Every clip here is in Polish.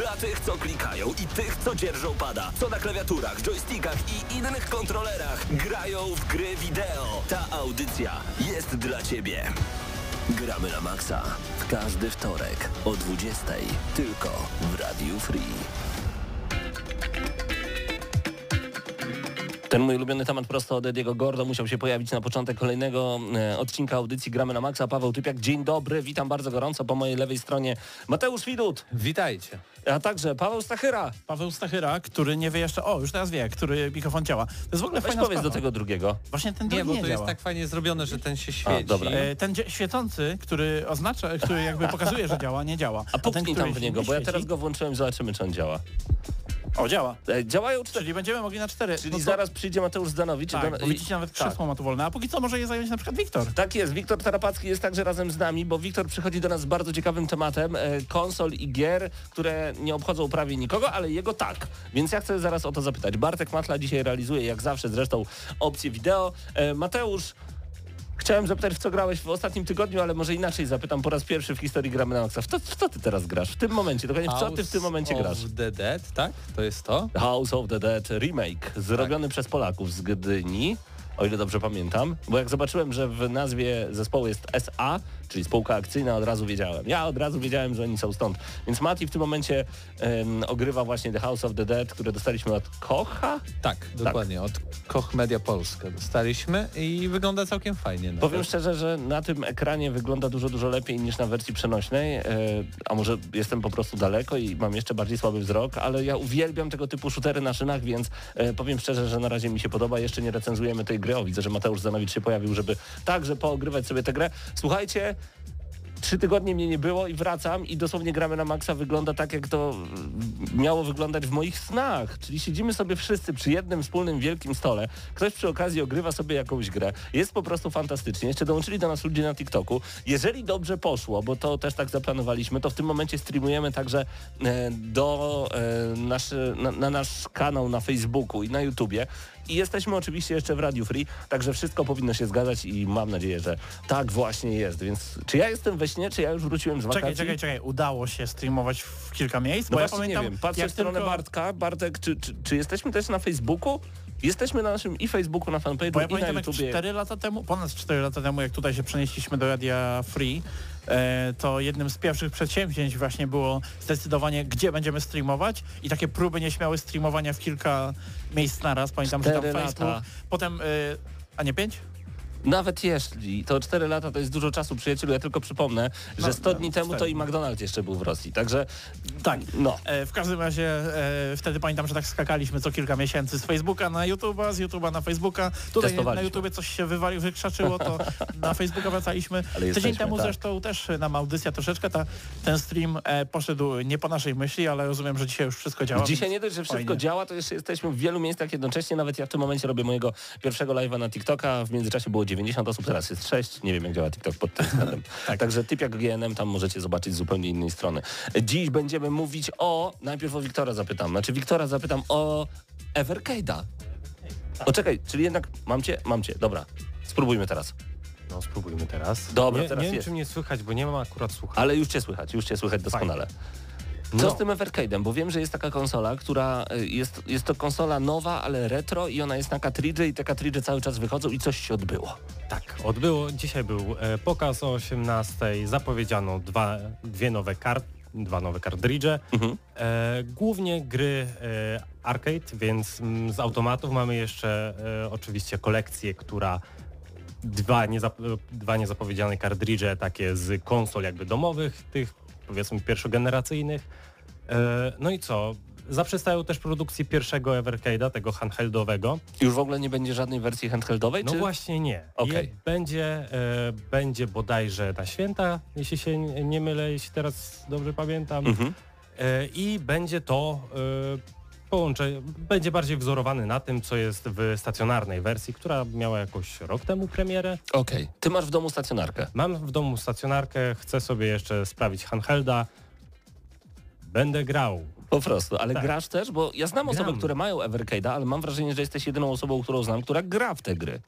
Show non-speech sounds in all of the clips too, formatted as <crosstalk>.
Dla tych, co klikają i tych, co dzierżą pada, co na klawiaturach, joystickach i innych kontrolerach grają w gry wideo. Ta audycja jest dla Ciebie. Gramy na maksa w każdy wtorek o 20.00 tylko w Radiu Free. Ten mój ulubiony temat prosto od Ediego Gordo musiał się pojawić na początek kolejnego e, odcinka audycji Gramy na Maxa. Paweł Typiak, dzień dobry, witam bardzo gorąco. Po mojej lewej stronie Mateusz Widut, Witajcie. A także Paweł Stachyra. Paweł Stachyra, który nie wie jeszcze, o już teraz wie, który mikrofon działa. To jest w ogóle Weź fajna powiedz sprawa. do tego drugiego. Właśnie ten Nie, drugi bo nie, to działa. jest tak fajnie zrobione, że ten się świeci. dobra. E, Ten świecący, który oznacza, który jakby pokazuje, że działa, nie działa. A puknij ten, tam w niego, nie bo ja teraz go włączyłem, zobaczymy czy on działa. O, działa. E, działają cztery. Czyli będziemy mogli na cztery. Czyli No to- zaraz przyjdzie Mateusz Zdanowicz. Tak, Dan- bo widzicie, nawet tak. krzesło ma tu wolne, a póki co może je zająć na przykład Wiktor. Tak jest, Wiktor Tarapacki jest także razem z nami, bo Wiktor przychodzi do nas z bardzo ciekawym tematem e, konsol i gier, które nie obchodzą prawie nikogo, ale jego tak. Więc ja chcę zaraz o to zapytać. Bartek Matla dzisiaj realizuje, jak zawsze zresztą, opcję wideo. E, Mateusz, chciałem zapytać, w co grałeś w ostatnim tygodniu, ale może inaczej zapytam po raz pierwszy w historii Gramy na Maxa. W, w co ty teraz grasz? W tym momencie, dokładnie w co ty w tym momencie House grasz? of the Dead, tak? To jest to? House of the Dead remake, zrobiony przez Polaków z Gdyni, o ile dobrze pamiętam, bo jak zobaczyłem, że w nazwie zespołu jest SA, czyli spółka akcyjna, od razu wiedziałem. Ja od razu wiedziałem, że oni są stąd. Więc Mati w tym momencie em, ogrywa właśnie The House of the Dead, które dostaliśmy od Kocha. Tak, dokładnie. Od Koch Media Polska dostaliśmy i wygląda całkiem fajnie. nawet. Powiem szczerze, że na tym ekranie wygląda dużo, dużo lepiej niż na wersji przenośnej, e, a może jestem po prostu daleko i mam jeszcze bardziej słaby wzrok, ale ja uwielbiam tego typu shootery na szynach, więc e, powiem szczerze, że na razie mi się podoba. Jeszcze nie recenzujemy tej gry. O, widzę, że Mateusz Zanowicz się pojawił, żeby także poogrywać sobie tę grę. Słuchajcie, trzy tygodnie mnie nie było i wracam i dosłownie gramy na maksa wygląda tak, jak to miało wyglądać w moich snach. Czyli siedzimy sobie wszyscy przy jednym wspólnym wielkim stole, ktoś przy okazji ogrywa sobie jakąś grę. Jest po prostu fantastycznie. Jeszcze dołączyli do nas ludzie na TikToku. Jeżeli dobrze poszło, bo to też tak zaplanowaliśmy, to w tym momencie streamujemy także e, do e, naszy, na, na nasz kanał na Facebooku i na YouTubie. I jesteśmy oczywiście jeszcze w Radio Free, także wszystko powinno się zgadzać i mam nadzieję, że tak właśnie jest. Więc czy ja jestem we śnie, czy ja już wróciłem z wakacji? Czekaj, czekaj, czekaj, udało się streamować w kilka miejsc, No bo ja pamiętam, nie wiem, patrzę w stronę tylko... Bartka. Bartek, czy, czy, czy jesteśmy też na Facebooku? Jesteśmy na naszym i Facebooku, na fanpage'u Bo ja i na pamiętam jak YouTubie. 4 lata temu, ponad 4 lata temu, jak tutaj się przenieśliśmy do Radia Free, to jednym z pierwszych przedsięwzięć właśnie było zdecydowanie, gdzie będziemy streamować i takie próby nieśmiałe streamowania w kilka miejsc naraz. Pamiętam, że tam Cztery Facebook, lata. potem, e, a nie 5? Nawet jeśli, to 4 lata to jest dużo czasu, przyjacielu. Ja tylko przypomnę, że No, 100 no, dni temu to i McDonald's jeszcze był w Rosji. Także Tak. no. E, w każdym razie e, wtedy pamiętam, że tak skakaliśmy co kilka miesięcy z Facebooka na YouTube'a, z YouTube'a na Facebooka. Tutaj na. YouTubie coś się wywalił, wykrzaczyło, to <laughs> na Facebooka wracaliśmy. Ale Tydzień jesteśmy, temu tak. zresztą też nam audycja troszeczkę, ta, ten stream e, poszedł nie po naszej myśli, ale rozumiem, że dzisiaj już wszystko działa. Dzisiaj nie dość, że wszystko fajnie. działa, to jeszcze jesteśmy w wielu miejscach jednocześnie. Nawet ja w tym momencie robię mojego pierwszego live'a na TikToka. W międzyczasie było 90 osób, teraz jest 6. Nie wiem, jak działa TikTok pod tym względem. <laughs> Także typ jak GNM tam możecie zobaczyć z zupełnie innej strony. Dziś będziemy mówić o... Najpierw o Wiktora zapytam. Znaczy Wiktora zapytam o Evercade'a. O czekaj, czyli jednak mam cię? Mam cię. Dobra. Spróbujmy teraz. No spróbujmy teraz. Dobra, nie, teraz nie wiem, jest. czy mnie słychać, bo nie mam akurat słuchawek. Ale już cię słychać, już cię słychać doskonale. Co No. z tym Evercade'em? Bo wiem, że jest taka konsola, która y, jest, jest to konsola nowa, ale retro i ona jest na kartridże i te kartridże cały czas wychodzą i coś się odbyło. Tak, odbyło. Dzisiaj był e, pokaz o 18. Zapowiedziano dwa, dwie nowe kart, dwa nowe kartridże. Mhm. E, głównie gry e, arcade, więc mm, z automatów mamy jeszcze e, oczywiście kolekcję, która dwa, niezap- dwa niezapowiedziane kartridże takie z konsol jakby domowych, tych powiedzmy pierwszogeneracyjnych. E, no i co? Zaprzestają też produkcji pierwszego Evercade'a, tego handheldowego. Już w ogóle nie będzie żadnej wersji handheldowej? No czy... właśnie nie. Je- Będzie, e, będzie bodajże na święta, jeśli się nie mylę, jeśli teraz dobrze pamiętam. Mhm. E, I będzie to połączę, będzie bardziej wzorowany na tym, co jest w stacjonarnej wersji, która miała jakoś rok temu premierę. Okej. Ty masz w domu stacjonarkę. Mam w domu stacjonarkę, chcę sobie jeszcze sprawić handhelda. Będę grał. Po prostu, ale Tak. grasz też? Bo ja znam osoby, Gram. które mają Evercade'a, ale mam wrażenie, że jesteś jedyną osobą, którą znam, która gra w te gry.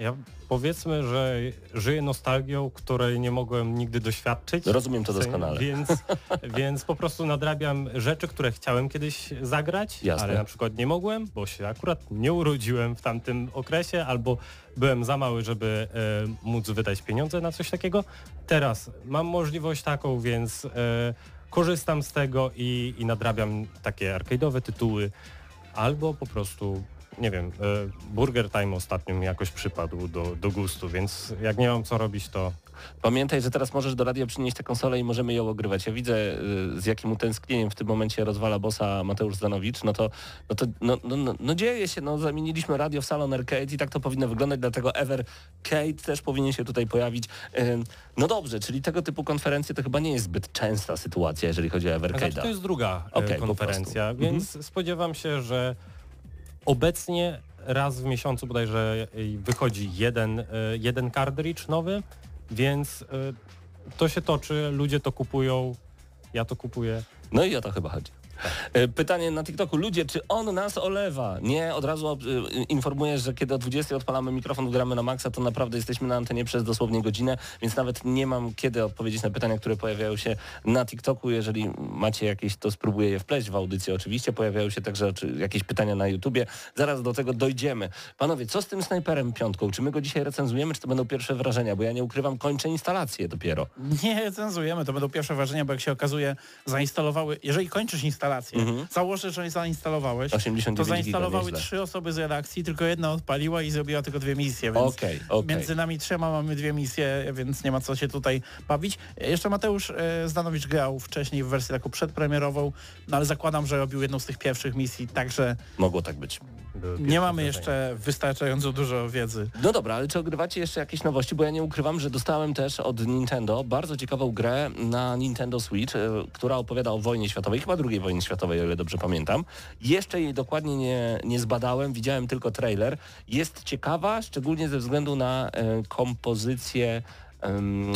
Ja powiedzmy, że żyję nostalgią, której nie mogłem nigdy doświadczyć. Rozumiem to doskonale. Więc, <laughs> więc po prostu nadrabiam rzeczy, które chciałem kiedyś zagrać, Jasne. ale na przykład nie mogłem, bo się akurat nie urodziłem w tamtym okresie, albo byłem za mały, żeby e, móc wydać pieniądze na coś takiego. Teraz mam możliwość taką, więc e, korzystam z tego i, i nadrabiam takie arcade'owe tytuły, albo po prostu nie wiem, e, Burger Time ostatnio mi jakoś przypadł do, do gustu, więc jak nie mam co robić, to Pamiętaj, że teraz możesz do radia przynieść tę konsolę i możemy ją ogrywać. Ja widzę, y, z jakim utęsknieniem w tym momencie rozwala bossa Mateusz Zanowicz. No to, no to no, no, no, no dzieje się, no zamieniliśmy radio w salon arcade i tak to powinno wyglądać, dlatego Evercade też powinien się tutaj pojawić. Ym, No dobrze, czyli tego typu konferencje to chyba nie jest zbyt częsta sytuacja, jeżeli chodzi o Znaczy, Evercade'a. to jest druga e, po konferencja. Mhm. więc spodziewam się, że obecnie raz w miesiącu bodajże e, wychodzi jeden, e, jeden cartridge nowy, więc e, to się toczy, ludzie to kupują, ja to kupuję. No i o to chyba chodzi. E, Pytanie na TikToku. Ludzie, czy on nas olewa? Nie, od razu e, informuję, że kiedy o 20 odpalamy mikrofon, gramy na maksa, to naprawdę jesteśmy na antenie przez dosłownie godzinę, więc nawet nie mam kiedy odpowiedzieć na pytania, które pojawiają się na TikToku. Jeżeli macie jakieś, to spróbuję je wpleść w audycję oczywiście. Pojawiają się także jakieś pytania na YouTubie. Zaraz do tego dojdziemy. Panowie, co z tym snajperem piątką? Czy my go dzisiaj recenzujemy, czy to będą pierwsze wrażenia? Bo ja nie ukrywam, kończę instalację dopiero. Nie recenzujemy, to będą pierwsze wrażenia, bo jak się okazuje, zainstalowały, jeżeli kończysz instalację, Mhm. założę, że zainstalowałeś, 89 to zainstalowały trzy osoby z redakcji, tylko jedna odpaliła i zrobiła tylko dwie misje, więc Okej, okej. między nami trzema mamy dwie misje, więc nie ma co się tutaj bawić. Jeszcze Mateusz e, Zdanowicz grał wcześniej w wersji taką przedpremierową, no ale zakładam, że robił jedną z tych pierwszych misji, także Mogło tak być. Nie mamy jeszcze wystarczająco dużo wiedzy. No dobra, ale czy ogrywacie jeszcze jakieś nowości? Bo ja nie ukrywam, że dostałem też od Nintendo bardzo ciekawą grę na Nintendo Switch, e, która opowiada o wojnie światowej, chyba drugiej wojnie światowej, o ile dobrze pamiętam. Jeszcze jej dokładnie nie, nie zbadałem, widziałem tylko trailer. Jest ciekawa, szczególnie ze względu na e, kompozycję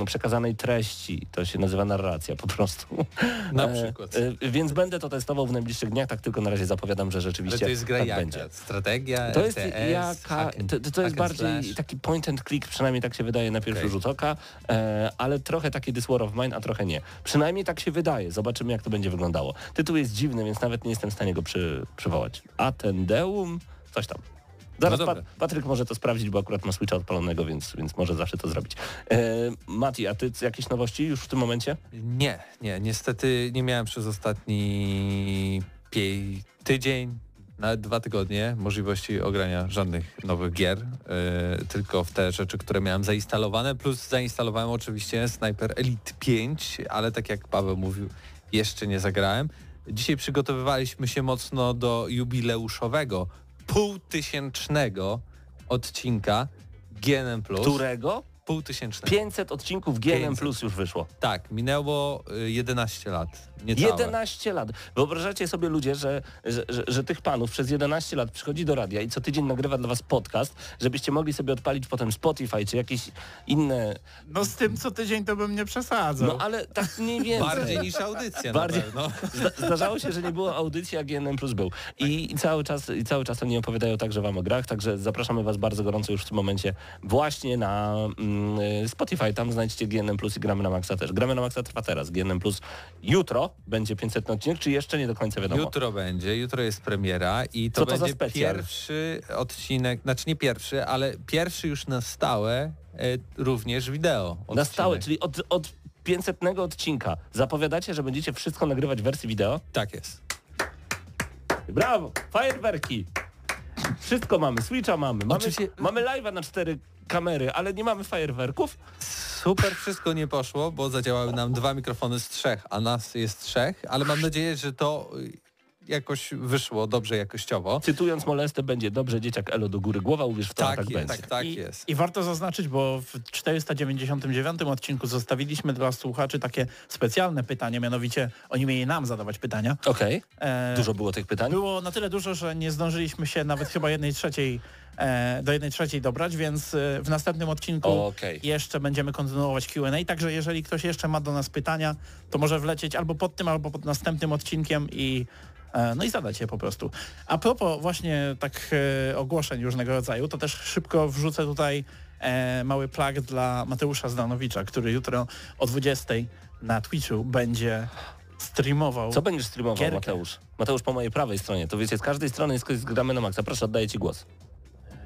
przekazanej treści. To się nazywa narracja po prostu. <laughs> Na E, przykład. e, więc będę to testował w najbliższych dniach, tak tylko na razie zapowiadam, że Ale rzeczywiście to jest gra tak jaka? będzie. Strategia, To jest RTS, jaka, to, to, to jest bardziej slash? taki point and click, przynajmniej tak się wydaje na pierwszy Okej. rzut oka, e, ale trochę taki This War of Mine, a trochę nie. Przynajmniej tak się wydaje. Zobaczymy jak to będzie wyglądało. Tytuł jest dziwny, więc nawet nie jestem w stanie go przy, przywołać. Atendeum? Coś tam. Zaraz No pa. Patryk może to sprawdzić, bo akurat ma Switcha odpalonego, więc, więc może zawsze to zrobić. E, Mati, a ty jakieś nowości już w tym momencie? Nie, nie, niestety nie miałem przez ostatni tydzień, nawet dwa tygodnie możliwości ogrania żadnych nowych gier, yy, tylko w te rzeczy, które miałem zainstalowane, plus zainstalowałem oczywiście Sniper Elite 5, ale tak jak Paweł mówił, jeszcze nie zagrałem. Dzisiaj przygotowywaliśmy się mocno do jubileuszowego, półtysięcznego odcinka GNM+. Którego? Półtysięcznego. 500 odcinków GNM 500. Plus już wyszło. Tak, minęło y, 11 lat. Niecałe. 11 lat. Wyobrażacie sobie ludzie, że, że, że, że tych panów przez 11 lat przychodzi do radia i co tydzień nagrywa dla was podcast, żebyście mogli sobie odpalić potem Spotify czy jakieś inne... No z tym co tydzień to bym nie przesadzał. No ale tak mniej więcej. Bardziej niż audycja Bardziej- na pewno. <laughs> Zda- Zdarzało się, że nie było audycji, a GNM Plus był. I, i, cały czas, I cały czas oni opowiadają także wam o grach, także zapraszamy was bardzo gorąco już w tym momencie właśnie na mm, y, Spotify. Tam znajdziecie GNM Plus i Gramy na Maxa też. Gramy na Maxa trwa teraz. GNM Plus jutro będzie 500 odcinek, czy jeszcze nie do końca wiadomo? Jutro będzie, jutro jest premiera i to, to będzie pierwszy odcinek, znaczy nie pierwszy, ale pierwszy już na stałe e, również wideo. Na odcinek. stałe, czyli od, od 500 odcinka zapowiadacie, że będziecie wszystko nagrywać w wersji wideo? Tak jest. Brawo! Fajerwerki! Wszystko mamy, Switcha mamy, mamy, Oczywiście- mamy live'a na cztery kamery, ale nie mamy fajerwerków? Super wszystko nie poszło, bo zadziałały nam dwa mikrofony z trzech, a nas jest trzech, ale mam nadzieję, że to y, jakoś wyszło dobrze jakościowo. Cytując Molestę, będzie dobrze, dzieciak Elo do góry głowa, uwierz w to, Tak tak jest, będzie. tak, tak I, jest. I warto zaznaczyć, bo w 499 odcinku zostawiliśmy dla słuchaczy takie specjalne pytanie, mianowicie oni mieli nam zadawać pytania. Okej, E, dużo było tych pytań? Było na tyle dużo, że nie zdążyliśmy się nawet chyba jednej trzeciej do jednej trzeciej dobrać, więc e, w następnym odcinku Okej. jeszcze będziemy kontynuować Q&A, także jeżeli ktoś jeszcze ma do nas pytania, to może wlecieć albo pod tym, albo pod następnym odcinkiem i e, no i zadać je po prostu. A propos właśnie tak e, ogłoszeń różnego rodzaju, to też szybko wrzucę tutaj e, mały plug dla Mateusza Zdanowicza, który jutro o 20 na Twitchu będzie streamował. Co będziesz streamował, Gierkę. Mateusz? Mateusz po mojej prawej stronie. To wiecie, z każdej strony jest Gramy na Maxa. Proszę, oddaję Ci głos.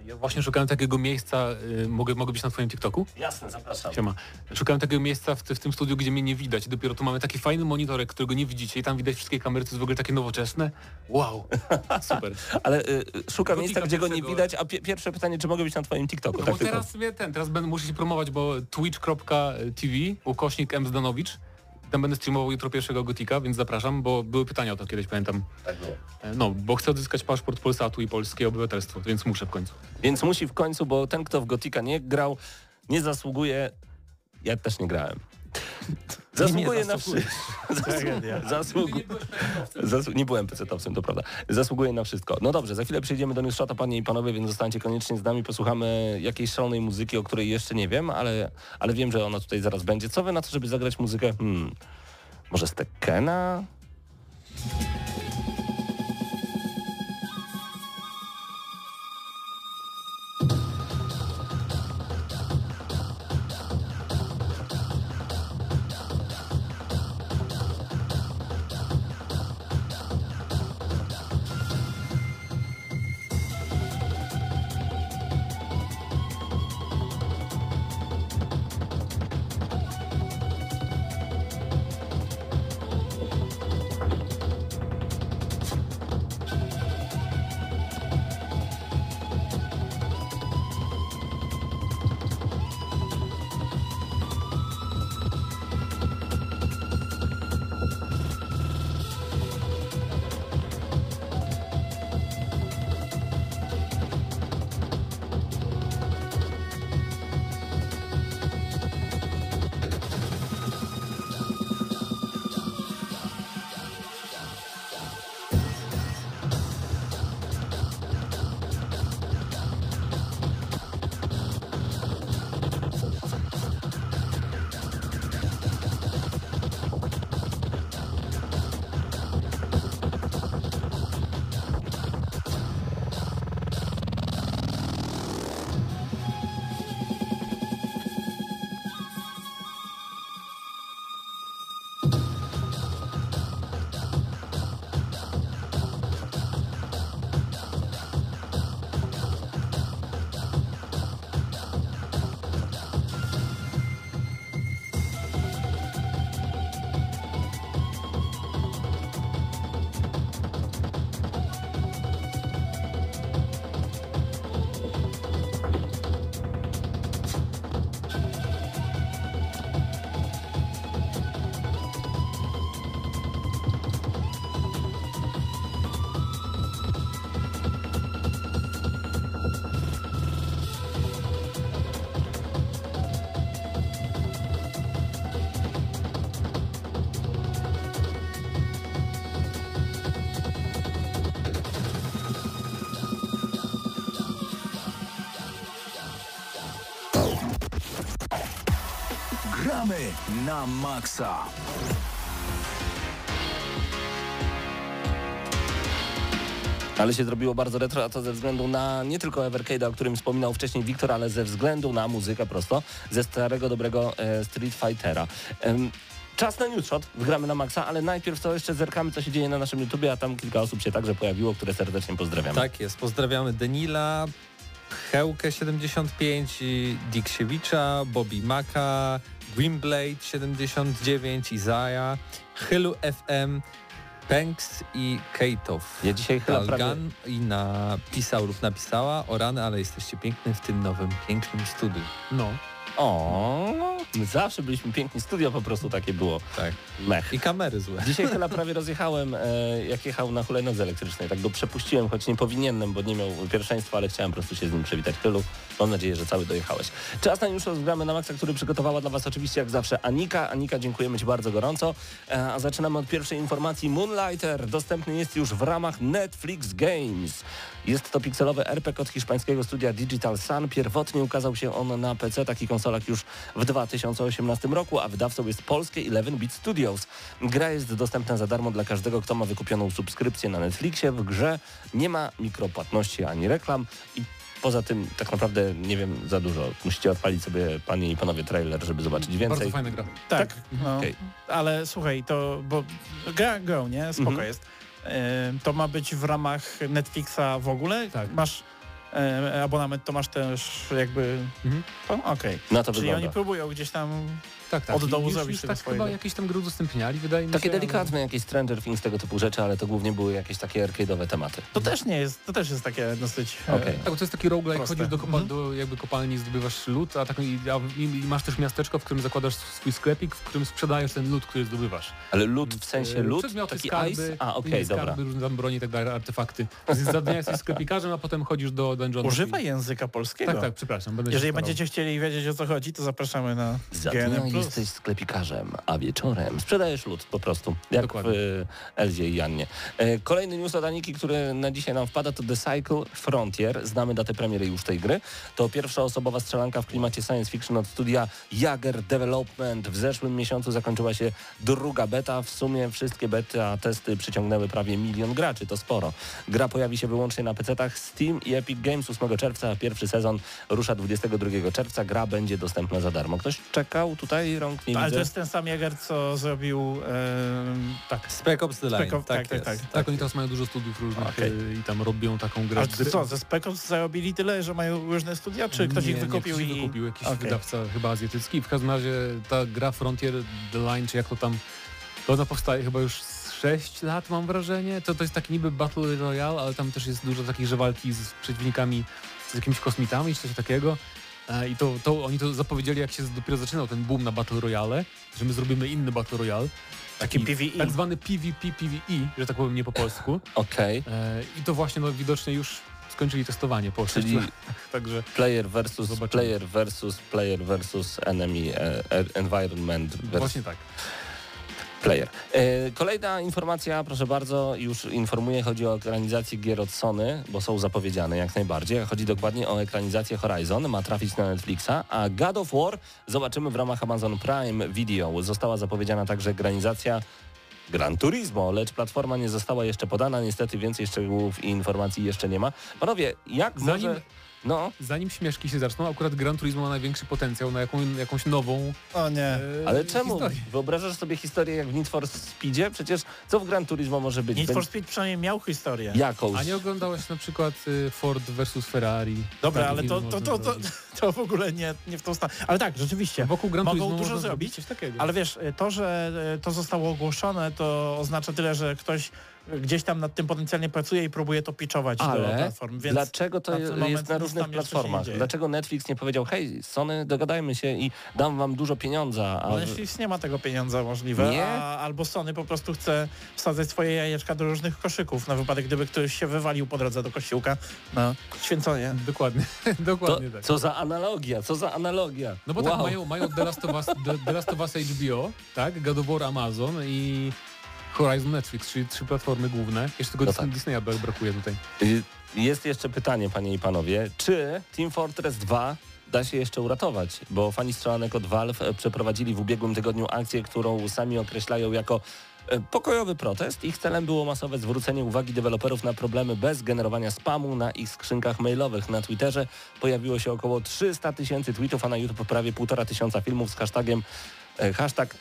Ja właśnie szukałem takiego miejsca, y, mogę, mogę być na twoim TikToku? Jasne, zapraszam. Siema. Szukałem takiego miejsca w, w tym studiu, gdzie mnie nie widać. I dopiero tu mamy taki fajny monitorek, którego nie widzicie i tam widać wszystkie kamery, to jest w ogóle takie nowoczesne. Wow, <laughs> super. Ale y, y, szukam miejsca, gdzie go nie pierwszego. widać, a pie pierwsze pytanie, czy mogę być na Twoim TikToku? No tak bo tylko. teraz mnie ten, teraz będę muszę się promować, bo twitch.tv ukośnik M Zdanowicz. Tam będę streamował jutro pierwszego Gotika, więc zapraszam, bo były pytania o to kiedyś, pamiętam. Tak było. E, No, bo chcę odzyskać paszport Polsatu i polskie obywatelstwo, więc muszę w końcu. Więc musi w końcu, bo ten, kto w Gotika nie grał, nie zasługuje... Ja też nie grałem. Zasługuje na wszystko. <laughs> Zasługu... Zasłu... Nie byłem pecetowcem, to prawda. Zasługuje na wszystko. No dobrze, za chwilę przejdziemy do Newsshota, panie i panowie, więc zostańcie koniecznie z nami, posłuchamy jakiejś szalonej muzyki, o której jeszcze nie wiem, ale, ale wiem, że ona tutaj zaraz będzie. Co wy na to, żeby zagrać muzykę? Hmm, może z Tekkena? Na maksa. Ale się zrobiło bardzo retro, a to ze względu na nie tylko Evercade'a, o którym wspominał wcześniej Wiktor, ale ze względu na muzykę prosto ze starego, dobrego e, Street Fightera. Em, Czas na newsshot, wgramy na maksa, ale najpierw to jeszcze zerkamy, co się dzieje na naszym YouTubie, a tam kilka osób się także pojawiło, które serdecznie pozdrawiamy. Tak jest, pozdrawiamy Denila, Chełkę75, Diksiewicza, Bobby Maka, Grimblade 79, Izaja, Hylu FM, Penks i Kejtow. Ja dzisiaj chyba prawie... Dalgan i napisał lub napisała o rany, ale jesteście piękny w tym nowym, pięknym studiu. No, O, my zawsze byliśmy piękni, studio po prostu takie było. Tak. Mech. I kamery złe. Dzisiaj chyba <laughs> prawie rozjechałem, e, jak jechał na hulajnodze elektrycznej. Tak go przepuściłem, choć nie powinienem, bo nie miał pierwszeństwa, ale chciałem po prostu się z nim przywitać. Tylu, mam nadzieję, że cały dojechałeś. Czas na już rozgramy na maksa, który przygotowała dla Was oczywiście jak zawsze Anika. Anika, dziękujemy Ci bardzo gorąco. E, a zaczynamy od pierwszej informacji. Moonlighter dostępny jest już w ramach Netflix Games. Jest to pikselowy RPG od hiszpańskiego studia Digital Sun. Pierwotnie ukazał się on na PC, i konsolach już w 2018 roku, a wydawcą jest polskie 11-bit Studios. Gra jest dostępna za darmo dla każdego, kto ma wykupioną subskrypcję na Netflixie. W grze nie ma mikropłatności ani reklam i Poza tym tak naprawdę nie wiem za dużo. Musicie odpalić sobie panie i panowie trailer, żeby zobaczyć Bardzo więcej. fajna gra. Tak, no, Okej. ale słuchaj, to, bo gra grą, nie? Spoko Mhm. jest. To ma być w ramach Netflixa w ogóle? Tak. Masz abonament, to masz też jakby... Mhm. Okej. Na to Czyli wygląda. oni próbują gdzieś tam... Tak, tak. Od dołu I już, zrobisz już tego tak swojego. chyba jakieś tam gry udostępniali, wydaje mi się. Takie ale- delikatne, jakieś Stranger Things, tego typu rzeczy, ale to głównie były jakieś takie arcade'owe tematy. To też nie jest, to też jest takie dosyć... e, Okej. Tak, bo to jest taki roguelike, chodzisz do, kopal, Mhm. do jakby kopalni, zdobywasz lód, a, tak, i, a, i, i masz też miasteczko, w którym zakładasz swój sklepik, w którym sprzedajesz ten lód, który zdobywasz. Ale lód w sensie E, lód? Przedmioty, Taki skarby, ice? A, okej, dobra. skarby, różne tam broni i tak dalej, artefakty. Za dnia jesteś sklepikarzem, a potem chodzisz do dungeonu. Używaj języka polskiego. Tak, tak, przepraszam. Jeżeli będziecie chcieli wiedzieć o co chodzi, to zapraszamy na GNM+. Jesteś sklepikarzem, a wieczorem sprzedajesz lód po prostu, jak Dokładnie. w e, Elzie i Jannie. E, Kolejny news od Aniki, który na dzisiaj nam wpada, to The Cycle Frontier. Znamy datę premiery już tej gry. To pierwsza osobowa strzelanka w klimacie science fiction od studia Jager Development. W zeszłym miesiącu zakończyła się druga beta. W sumie wszystkie beta testy przyciągnęły prawie milion graczy, to sporo. Gra pojawi się wyłącznie na PC-tach Steam i Epic Games 8 czerwca, pierwszy sezon rusza 22 czerwca. Gra będzie dostępna za darmo. Ktoś czekał tutaj? Rąk nie Ale widzę. to jest ten sam Jäger, co zrobił... tak. Spec Ops The Line. Spec Ops- tak, tak, jest. tak. Tak, oni teraz mają dużo studiów różnych e, i tam robią taką grę. Ale co, ze Spec Ops zarobili tyle, że mają różne studia, czy ktoś nie, ich wykupił nie, ktoś i... wykupił, jakiś wydawca chyba azjatycki. W każdym razie ta gra Frontier The Line, czy jak to tam, to ona powstaje chyba już z 6 lat mam wrażenie. To, to jest taki niby Battle Royale, ale tam też jest dużo takich, że walki z przeciwnikami, z jakimiś kosmitami, czy coś takiego. E, I to, to oni to zapowiedzieli, jak się dopiero zaczynał ten boom na Battle Royale, że my zrobimy inny Battle Royale. Taki PvE. Tak zwany PvP, PvE, że tak powiem nie po polsku. <laughs> Okej. E, I to właśnie no, widocznie już skończyli testowanie po 6 Czyli. <laughs> Także player versus Zobaczymy. player versus player versus enemy e, environment versus właśnie tak. Player. E, kolejna informacja, proszę bardzo, już informuję, chodzi o ekranizację gier od Sony, bo są zapowiedziane jak najbardziej. Chodzi dokładnie o ekranizację Horizon, ma trafić na Netflixa, a God of War zobaczymy w ramach Amazon Prime Video. Została zapowiedziana także ekranizacja Gran Turismo, lecz platforma nie została jeszcze podana, niestety więcej szczegółów i informacji jeszcze nie ma. Panowie, jak Zanim- może... No, Zanim śmieszki się zaczną, akurat Gran Turismo ma największy potencjał na jaką, jakąś nową O nie. e, ale czemu? historię. Wyobrażasz sobie historię jak w Need for Speedzie? Przecież co w Gran Turismo może być? Need for Speed przynajmniej miał historię. Jakąś. A nie oglądałeś na przykład y, Ford versus Ferrari? Dobra, Taki ale to, to, to, to, <laughs> to w ogóle nie, nie w tą stronę. Ale tak, rzeczywiście. Wokół Gran mogą Turismo dużo zrobić, coś takiego. Ale wiesz, to, że e, to zostało ogłoszone, to oznacza tyle, że ktoś gdzieś tam nad tym potencjalnie pracuje i próbuje to pitchować do Ale platform, więc dlaczego to na jest na różnych platformach? Dlaczego Netflix nie powiedział, hej Sony, dogadajmy się i dam wam dużo pieniądza, a No, Netflix nie ma tego pieniądza możliwe, Nie? A, albo Sony po prostu chce wsadzać swoje jajeczka do różnych koszyków na wypadek, gdyby ktoś się wywalił po drodze do kościółka na święcenie. Dokładnie, <laughs> to, dokładnie tak. co za analogia, co za analogia. No bo wow. tak, mają, mają The, Last of Us, The, The Last of Us HBO, tak? God of War Amazon i Horizon Netflix, czyli trzy platformy główne. Jeszcze tylko No Disney, tak. Disneya bra- brakuje tutaj. Y, Jest jeszcze pytanie, panie i panowie, czy Team Fortress 2 da się jeszcze uratować? Bo fani strzelanek od Valve e, przeprowadzili w ubiegłym tygodniu akcję, którą sami określają jako e, pokojowy protest. Ich celem było masowe zwrócenie uwagi deweloperów na problemy bez generowania spamu na ich skrzynkach mailowych. Na Twitterze pojawiło się około 300 tysięcy tweetów, a na YouTube prawie 1,5 tysiąca filmów z hashtagiem hashtag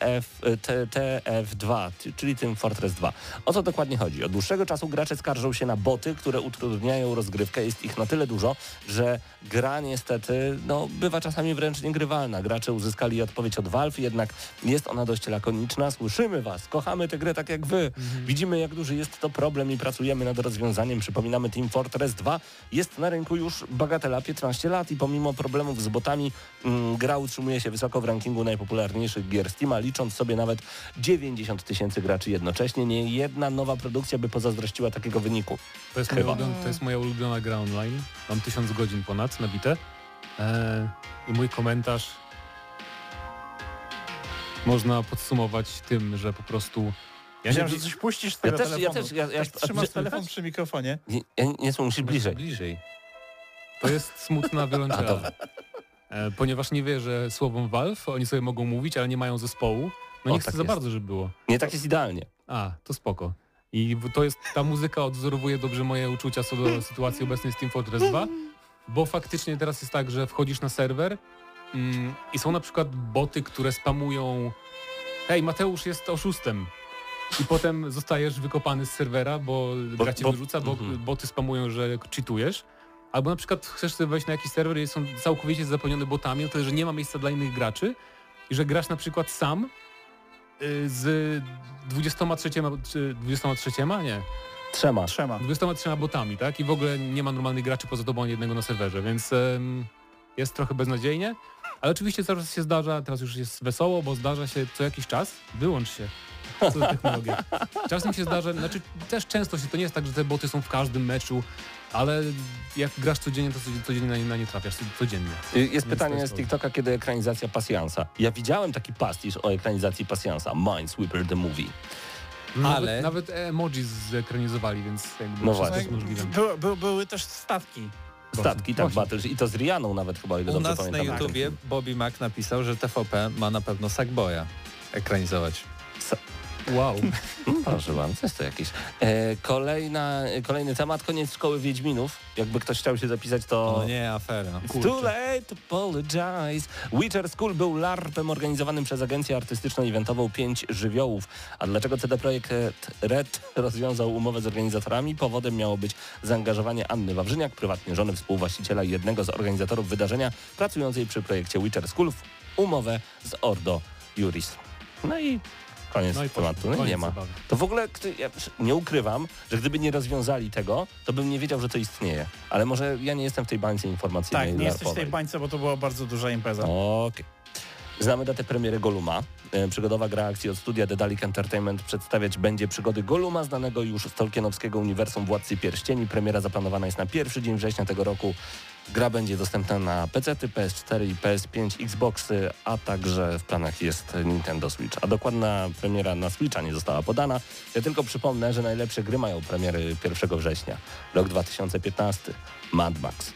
e, T- TF2, ty- czyli Team Fortress 2. O co dokładnie chodzi? Od dłuższego czasu gracze skarżą się na boty, które utrudniają rozgrywkę. Jest ich na tyle dużo, że gra niestety no, bywa czasami wręcz niegrywalna. Gracze uzyskali odpowiedź od Valve, jednak jest ona dość lakoniczna. Słyszymy Was, kochamy tę grę tak jak Wy. Widzimy jak duży jest to problem i pracujemy nad rozwiązaniem. Przypominamy Team Fortress 2 jest na rynku już bagatela 15 lat i pomimo problemów z botami mm, gra utrzymuje się wysoko w rankingu najpopularniejszych gier Steama, licząc sobie nawet 90 tysięcy graczy jednocześnie. Nie jedna nowa produkcja by pozazdrościła takiego wyniku. To jest, Chyba. moja ulubiona, to jest moja ulubiona gra online. Mam tysiąc godzin ponad nabite. Eee, I mój komentarz można podsumować tym, że po prostu Ja myślałem, że coś puścisz z Ja tego też, ja telefonu. też, ja, ja, Tak trzymasz telefon przy mikrofonie. nie, ja nie są musisz bliżej. Bliżej. to jest smutna <laughs> wiolonczela. E, ponieważ nie wierzę słowom Valve, oni sobie mogą mówić, ale nie mają zespołu. No O, nie chcę tak za jest. bardzo, żeby było. Nie tak jest idealnie. A, to spoko. I to jest, ta muzyka odzorowuje dobrze moje uczucia co do sytuacji obecnej z Team Fortress 2, bo faktycznie teraz jest tak, że wchodzisz na serwer mm, i są na przykład boty, które spamują hej, Mateusz jest oszustem i potem zostajesz wykopany z serwera, bo, Bo- gra cię bo- wyrzuca, bo mhm. boty spamują, że cheatujesz. Albo na przykład chcesz sobie wejść na jakiś serwer i są całkowicie zapełnione botami, no to że nie ma miejsca dla innych graczy i że grasz na przykład sam y, z 23, czy 23, nie, Trzema. Trzema. 23 botami, tak? I w ogóle nie ma normalnych graczy poza tobą ani jednego na serwerze, więc em, jest trochę beznadziejnie. Ale oczywiście cały czas się zdarza, teraz już jest wesoło, bo zdarza się co jakiś czas, wyłącz się. Co za technologia. <laughs> Czasem się zdarza, znaczy też często się, to nie jest tak, że te boty są w każdym meczu, ale jak grasz codziennie, to codziennie- codziennie na nie, na nie trafiasz, codziennie. Y, Jest Więc pytanie z. TikToka, kiedy ekranizacja Pasjansa. Ja widziałem taki pastisz o ekranizacji Pasjansa, Minesweeper the Movie. Ale- Nawet, nawet emojis zekranizowali, więc jakby No właśnie. jest możliwe. By, by, były też statki. Statki, tak. Battles. I to z Rianą nawet chyba, ile U dobrze nas na pamiętam. YouTubie Bobby Mac napisał, że TVP ma na pewno Sackboya ekranizować. Wow. <laughs> Proszę bardzo, jest to jakiś. E, kolejna, kolejny temat, koniec szkoły Wiedźminów. Jakby ktoś chciał się zapisać, to... No nie, afera. It's too late apologize. Witcher School był larpem organizowanym przez agencję artystyczno-eventową Pięć Żywiołów. A dlaczego CD Projekt Red rozwiązał umowę z organizatorami? Powodem miało być zaangażowanie Anny Wawrzyniak, prywatnie żony współwłaściciela i jednego z organizatorów wydarzenia, pracującej przy projekcie Witcher School w umowę z Ordo Juris. No i koniec No tematu. No i nie Koniec ma. zabawy. To w ogóle ja nie ukrywam, że gdyby nie rozwiązali tego, to bym nie wiedział, że to istnieje. Ale może ja nie jestem w tej bańce informacyjnej. Tak, nie jesteś w tej bańce, bo to była bardzo duża impreza. Okej. Znamy datę premiery Goluma. E, Przygodowa gra akcji od studia Dedalic Entertainment przedstawiać będzie przygody Goluma, znanego już z Tolkienowskiego uniwersum Władcy Pierścieni. Premiera zaplanowana jest na pierwszy dzień września tego roku. Gra będzie dostępna na PC, PS4 i PS5, Xboxy, a także w planach jest Nintendo Switch. A dokładna premiera na Switcha nie została podana. Ja tylko przypomnę, że najlepsze gry mają premiery 1 września. Rok 2015. Mad Max.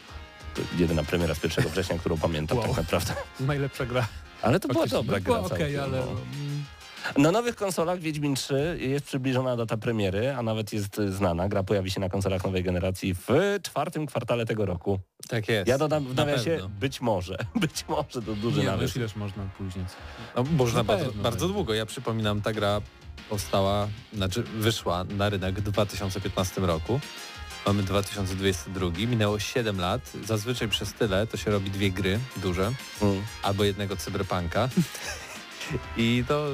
To jedyna premiera z 1 września, którą pamiętam Wow. tak naprawdę. Najlepsza gra. Ale to była Faktycznie, dobra była gra okej, całkiem, ale... no. Na nowych konsolach Wiedźmin 3 jest przybliżona data premiery, a nawet jest y, znana. Gra pojawi się na konsolach nowej generacji w czwartym kwartale tego roku. Tak jest. Ja dodam w Na nawiasie pewno. być może. <laughs> Być może to duży Nie, nawias. wiesz ileż można później. No, można Na bardzo, bardzo długo. Ja przypominam, ta gra powstała, znaczy wyszła na rynek w 2015 roku. Mamy 2022, minęło 7 lat. Zazwyczaj przez tyle to się robi dwie gry duże, Mm. albo jednego cyberpunka. <laughs> I to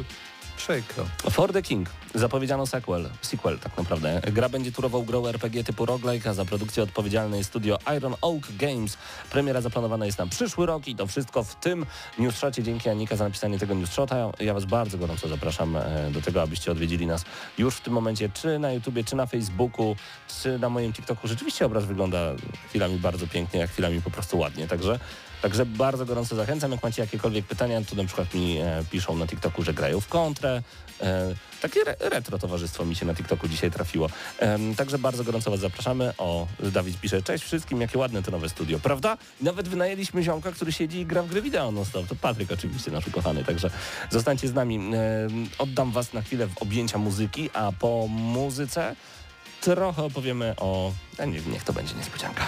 przykro. For the King. Zapowiedziano sequel, sequel tak naprawdę. Gra będzie turową grą RPG typu roguelike, a za produkcję odpowiedzialne jest studio Iron Oak Games. Premiera zaplanowana jest na przyszły rok i to wszystko w tym newsshocie. Dzięki Anika za napisanie tego newsshota. Ja Was bardzo gorąco zapraszam e, do tego, abyście odwiedzili nas już w tym momencie, czy na YouTubie, czy na Facebooku, czy na moim TikToku. Rzeczywiście obraz wygląda chwilami bardzo pięknie, a chwilami po prostu ładnie. Także Także bardzo gorąco zachęcam. Jak macie jakiekolwiek pytania, to na przykład mi e, piszą na TikToku, że grają w kontrę. E, takie re retro towarzystwo mi się na TikToku dzisiaj trafiło. Em, także bardzo gorąco Was zapraszamy. O, Dawid pisze, cześć wszystkim, jakie ładne to nowe studio, prawda? Nawet wynajęliśmy ziomka, który siedzi i gra w gry wideo non stop. To Patryk oczywiście, nasz ukochany. Także zostańcie z nami. Oddam Was na chwilę w objęcia muzyki, a po muzyce trochę opowiemy o... a Nie, niech to będzie niespodzianka.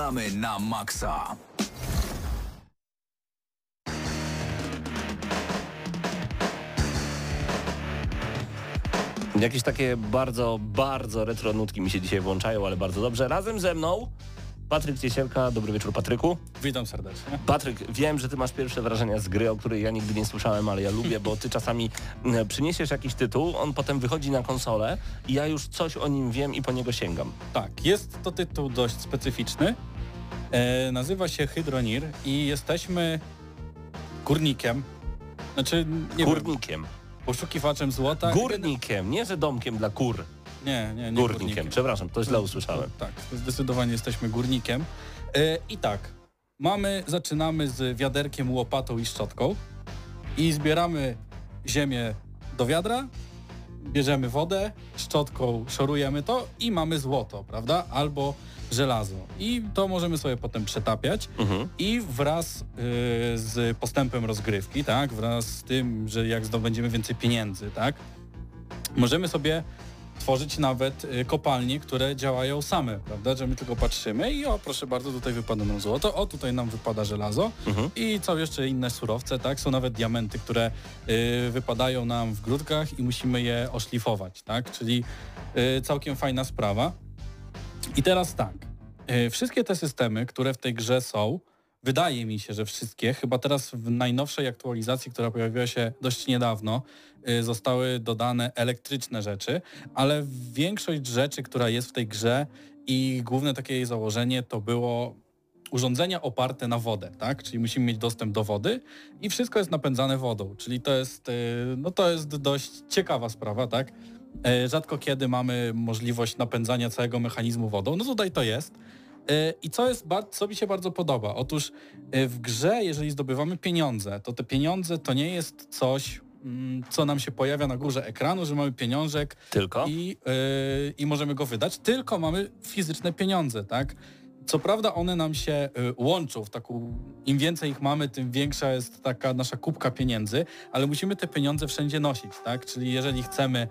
Gramy na maksa. Jakieś takie bardzo, bardzo retro nutki mi się dzisiaj włączają, ale bardzo dobrze. Razem ze mną Patryk Ciesielka. Dobry wieczór, Patryku. Witam serdecznie. Patryk, wiem, że ty masz pierwsze wrażenia z gry, o której ja nigdy nie słyszałem, ale ja lubię, bo ty czasami mm, przyniesiesz jakiś tytuł, on potem wychodzi na konsolę i ja już coś o nim wiem i po niego sięgam. Tak, jest to tytuł dość specyficzny. E, nazywa się Hydronir i jesteśmy górnikiem. Znaczy, nie wiem, Górnikiem. poszukiwaczem złota. Górnikiem, nie że domkiem dla kur. Nie, nie, nie Górnikiem. Przepraszam, to źle usłyszałem. Tak, zdecydowanie jesteśmy górnikiem. E, I tak, mamy, zaczynamy z wiaderkiem, łopatą i szczotką i zbieramy ziemię do wiadra, bierzemy wodę, szczotką szorujemy to i mamy złoto, prawda? Albo żelazo. I to możemy sobie potem przetapiać Mhm. i wraz y, z postępem rozgrywki, tak, wraz z tym, że jak zdobędziemy więcej pieniędzy, tak, możemy sobie tworzyć nawet y, kopalnie, które działają same, prawda, że my tylko patrzymy i o, proszę bardzo, tutaj wypada nam złoto, o, tutaj nam wypada żelazo Mhm. i są jeszcze inne surowce, tak, są nawet diamenty, które y, wypadają nam w grudkach i musimy je oszlifować, tak, czyli y, całkiem fajna sprawa. I teraz tak, y, wszystkie te systemy, które w tej grze są, wydaje mi się, że wszystkie, chyba teraz w najnowszej aktualizacji, która pojawiła się dość niedawno, zostały dodane elektryczne rzeczy, ale większość rzeczy, która jest w tej grze i główne takie jej założenie to było urządzenia oparte na wodę, tak? Czyli musimy mieć dostęp do wody i wszystko jest napędzane wodą, czyli to jest, y, no to jest dość ciekawa sprawa, tak? E, Rzadko kiedy mamy możliwość napędzania całego mechanizmu wodą, no tutaj to jest. I co, jest, co mi się bardzo podoba? Otóż w grze, jeżeli zdobywamy pieniądze, to te pieniądze to nie jest coś, co nam się pojawia na górze ekranu, że mamy pieniążek Tylko? i, yy, i możemy go wydać, tylko mamy fizyczne pieniądze, tak? Co prawda one nam się y, łączą w taką, im więcej ich mamy, tym większa jest taka nasza kubka pieniędzy, ale musimy te pieniądze wszędzie nosić, tak? Czyli jeżeli chcemy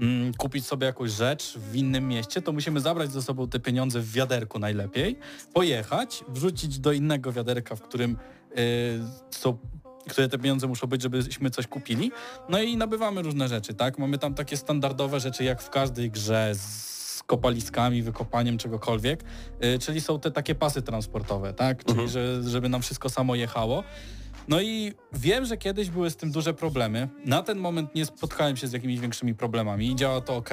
mm, kupić sobie jakąś rzecz w innym mieście, to musimy zabrać ze sobą te pieniądze w wiaderku najlepiej, pojechać, wrzucić do innego wiaderka, w którym y, są które te pieniądze muszą być, żebyśmy coś kupili. No i nabywamy różne rzeczy, tak? Mamy tam takie standardowe rzeczy, jak w każdej grze z kopaliskami, wykopaniem czegokolwiek, y, czyli są te takie pasy transportowe, tak? Czyli że, żeby nam wszystko samo jechało. No i wiem, że kiedyś były z tym duże problemy. Na ten moment nie spotkałem się z jakimiś większymi problemami i działa to ok.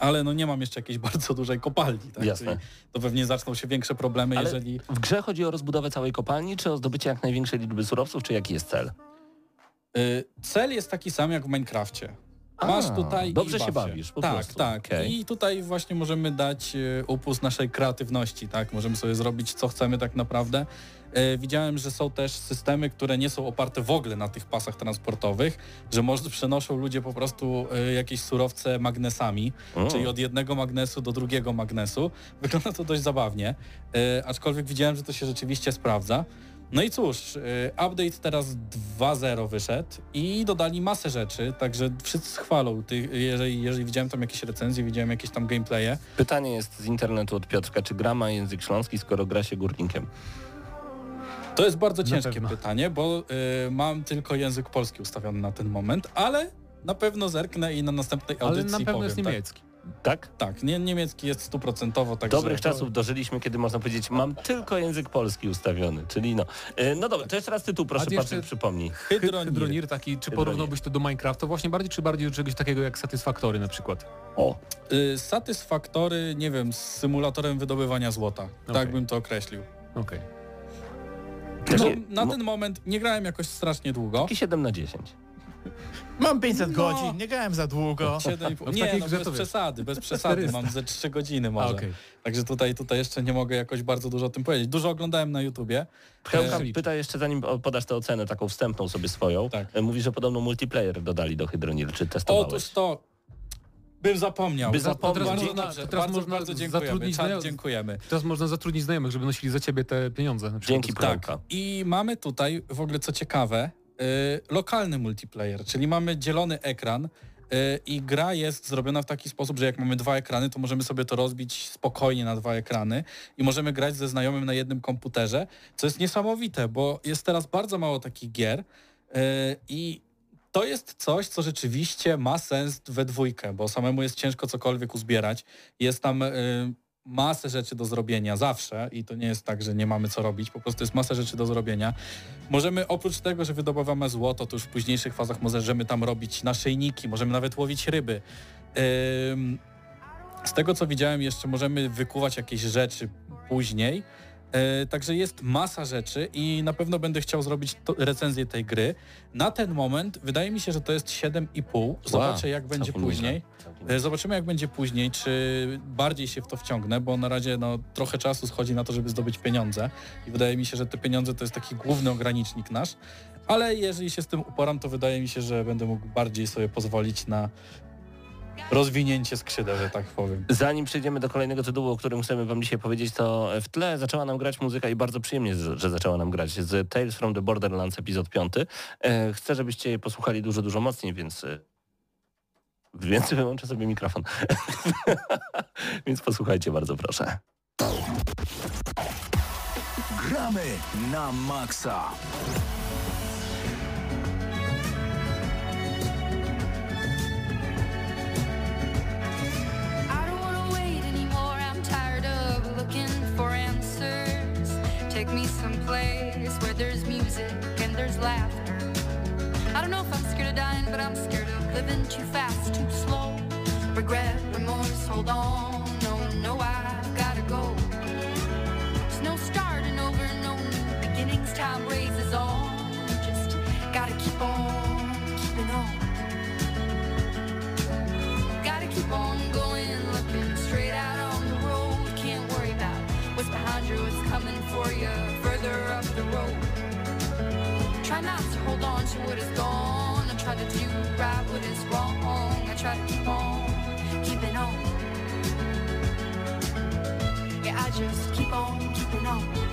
Ale no nie mam jeszcze jakiejś <laughs> bardzo dużej kopalni, tak? Jasne. Czyli to pewnie zaczną się większe problemy, Ale jeżeli... w grze chodzi o rozbudowę całej kopalni, czy o zdobycie jak największej liczby surowców, czy jaki jest cel? Y, Cel jest taki sam jak w Minecrafcie. Masz A, tutaj dobrze się baw bawisz, po tak, prostu. tak. Okej. I tutaj właśnie możemy dać y, upust naszej kreatywności, tak? Możemy sobie zrobić co chcemy tak naprawdę. Y, Widziałem, że są też systemy, które nie są oparte w ogóle na tych pasach transportowych, że może przenoszą ludzie po prostu y, jakieś surowce magnesami, Mm. czyli od jednego magnesu do drugiego magnesu. <laughs> Wygląda to dość zabawnie, y, aczkolwiek widziałem, że to się rzeczywiście sprawdza. No i cóż, update teraz 2.0 wyszedł i dodali masę rzeczy, także wszyscy chwalą. Jeżeli, jeżeli widziałem tam jakieś recenzje, widziałem jakieś tam gameplaye, Pytanie jest z internetu od Piotrka, czy gra ma język śląski, skoro gra się górnikiem? To jest bardzo ciężkie pytanie, bo y, mam tylko język polski ustawiony na ten moment, ale na pewno zerknę i na następnej Ale audycji na pewno powiem. jest tak? niemiecki. Tak? Tak, nie, niemiecki jest stuprocentowo, także... Dobrych czasów dożyliśmy, kiedy można powiedzieć, mam tylko język polski ustawiony, czyli no. E, No dobra, to jeszcze raz tytuł, proszę Patryk, przypomnij. Hydronir. Hydronir taki, czy Hydronir. porównałbyś to do Minecrafta właśnie bardziej, czy bardziej do czegoś takiego jak Satisfactory na przykład? O, Y, Satysfaktory, nie wiem, z symulatorem wydobywania złota. Tak Okej. bym to określił. Okej. No, na ten moment nie grałem jakoś strasznie długo. taki 7 na 10. Mam 500 No. godzin, nie grałem za długo. 7,5. No w Nie, no bez przesady, bez <laughs> przesady. 400. Mam ze 3 godziny A, może. okej. Także tutaj, tutaj jeszcze nie mogę jakoś bardzo dużo o tym powiedzieć. Dużo oglądałem na YouTubie. Hełka liczy. pyta jeszcze, zanim podasz tę ocenę taką wstępną sobie swoją, Tak. e, mówi, że podobno multiplayer dodali do Hydronir, czy testowałeś? Otóż to bym zapomniał. By Za- zapomniał. Teraz można- dobrze, teraz bardzo, można bardzo dziękujemy. zatrudnić Czad, dziękujemy. Teraz można zatrudnić znajomych, żeby nosili za ciebie te pieniądze. Dzięki Tak. I mamy tutaj w ogóle co ciekawe, y, lokalny multiplayer, czyli mamy dzielony ekran y, i gra jest zrobiona w taki sposób, że jak mamy dwa ekrany, to możemy sobie to rozbić spokojnie na dwa ekrany i możemy grać ze znajomym na jednym komputerze, co jest niesamowite, bo jest teraz bardzo mało takich gier y, i to jest coś, co rzeczywiście ma sens we dwójkę, bo samemu jest ciężko cokolwiek uzbierać. Jest tam y, masę rzeczy do zrobienia zawsze i to nie jest tak, że nie mamy co robić, po prostu jest masa rzeczy do zrobienia. Możemy oprócz tego, że wydobywamy złoto, to już w późniejszych fazach możemy tam robić naszyjniki, możemy nawet łowić ryby. Z tego co widziałem jeszcze możemy wykuwać jakieś rzeczy później, E, także jest masa rzeczy i na pewno będę chciał zrobić to, recenzję tej gry. Na ten moment wydaje mi się, że to jest 7,5. Zobaczę jak będzie później. E, Zobaczymy jak będzie później, czy bardziej się w to wciągnę, bo na razie no, trochę czasu schodzi na to, żeby zdobyć pieniądze i wydaje mi się, że te pieniądze to jest taki główny ogranicznik nasz. Ale jeżeli się z tym uporam, to wydaje mi się, że będę mógł bardziej sobie pozwolić na rozwinięcie skrzydeł, że tak powiem. Zanim przejdziemy do kolejnego tytułu, o którym chcemy wam dzisiaj powiedzieć, to w tle zaczęła nam grać muzyka i bardzo przyjemnie, że zaczęła nam grać z Tales from the Borderlands epizod 5. E, Chcę, żebyście je posłuchali dużo, dużo mocniej, więc e, więc wyłączę sobie mikrofon. <laughs> więc posłuchajcie bardzo proszę. Gramy na maksa. There's music and there's laughter. I don't know if I'm scared of dying, but I'm scared of living too fast, too slow. Regret, remorse, hold on. No, no, I've gotta go. There's no starting over, no new beginnings. Time raises on. Just gotta keep on keeping on. Gotta keep on going, looking straight out what's behind you, what's coming for you further up the road. Try not to hold on to what is gone. I try to do right what is wrong. I try to keep on keeping on. Yeah, I just keep on keeping on.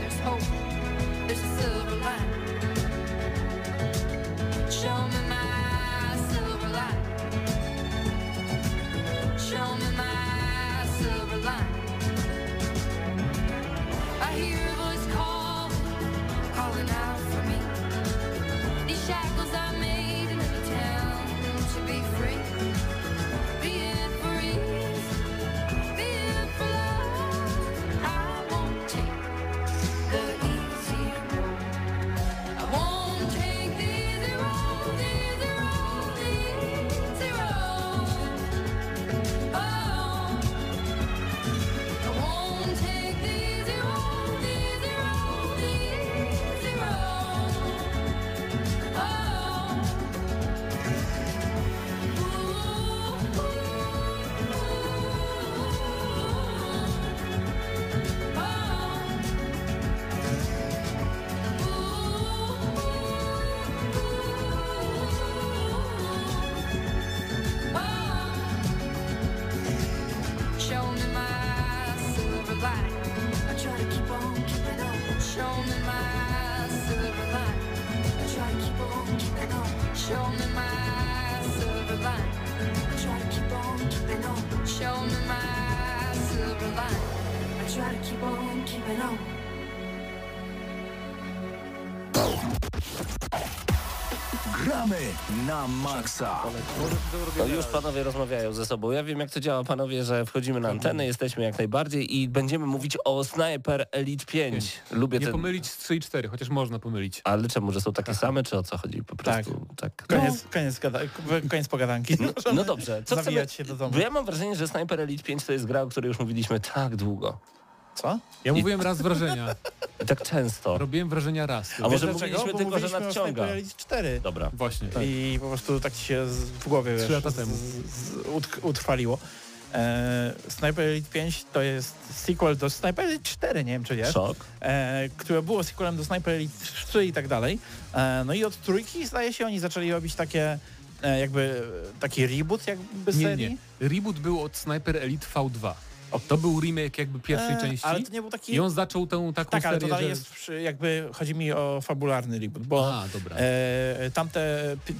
There's hope. There's a silver lining. Maksa. No już panowie rozmawiają ze sobą. Ja wiem jak to działa panowie, że wchodzimy na antenę, jesteśmy jak najbardziej i będziemy mówić o Sniper Elite 5. Lubię Nie ten... pomylić z 3 i 4, chociaż można pomylić. Ale czemu, że są takie same, czy o co chodzi? Po prostu tak. Koniec, koniec, gada, koniec pogadanki. No, no dobrze, co chcemy... Się do domu. Bo ja mam wrażenie, że Sniper Elite 5 to jest gra, o której już mówiliśmy tak długo. Co? Ja mówiłem raz wrażenia. <laughs> Tak często. Robiłem wrażenia raz. A może Wiesz mówiliśmy dlaczego? Bo tylko, że mówiliśmy nadciąga. Sniper Elite 4. Dobra. Właśnie. I po prostu tak ci się z, w głowie Trzy wiesz, lata temu. z, z, utrwaliło. E, Sniper Elite 5 to jest sequel do Sniper Elite 4, nie wiem czy wiesz, Szok. e, które było sequelem do Sniper Elite 3 i tak dalej. E, no i od trójki zdaje się oni zaczęli robić takie e, jakby taki reboot jakby Nie, serii. nie. Reboot był od Sniper Elite V2. To był remake jakby pierwszej E, części. Ale to nie był taki... I on zaczął tę taką tak, ale to serię, dalej że... jest przy, jakby, chodzi mi o fabularny reboot, bo A, dobra. e, tamte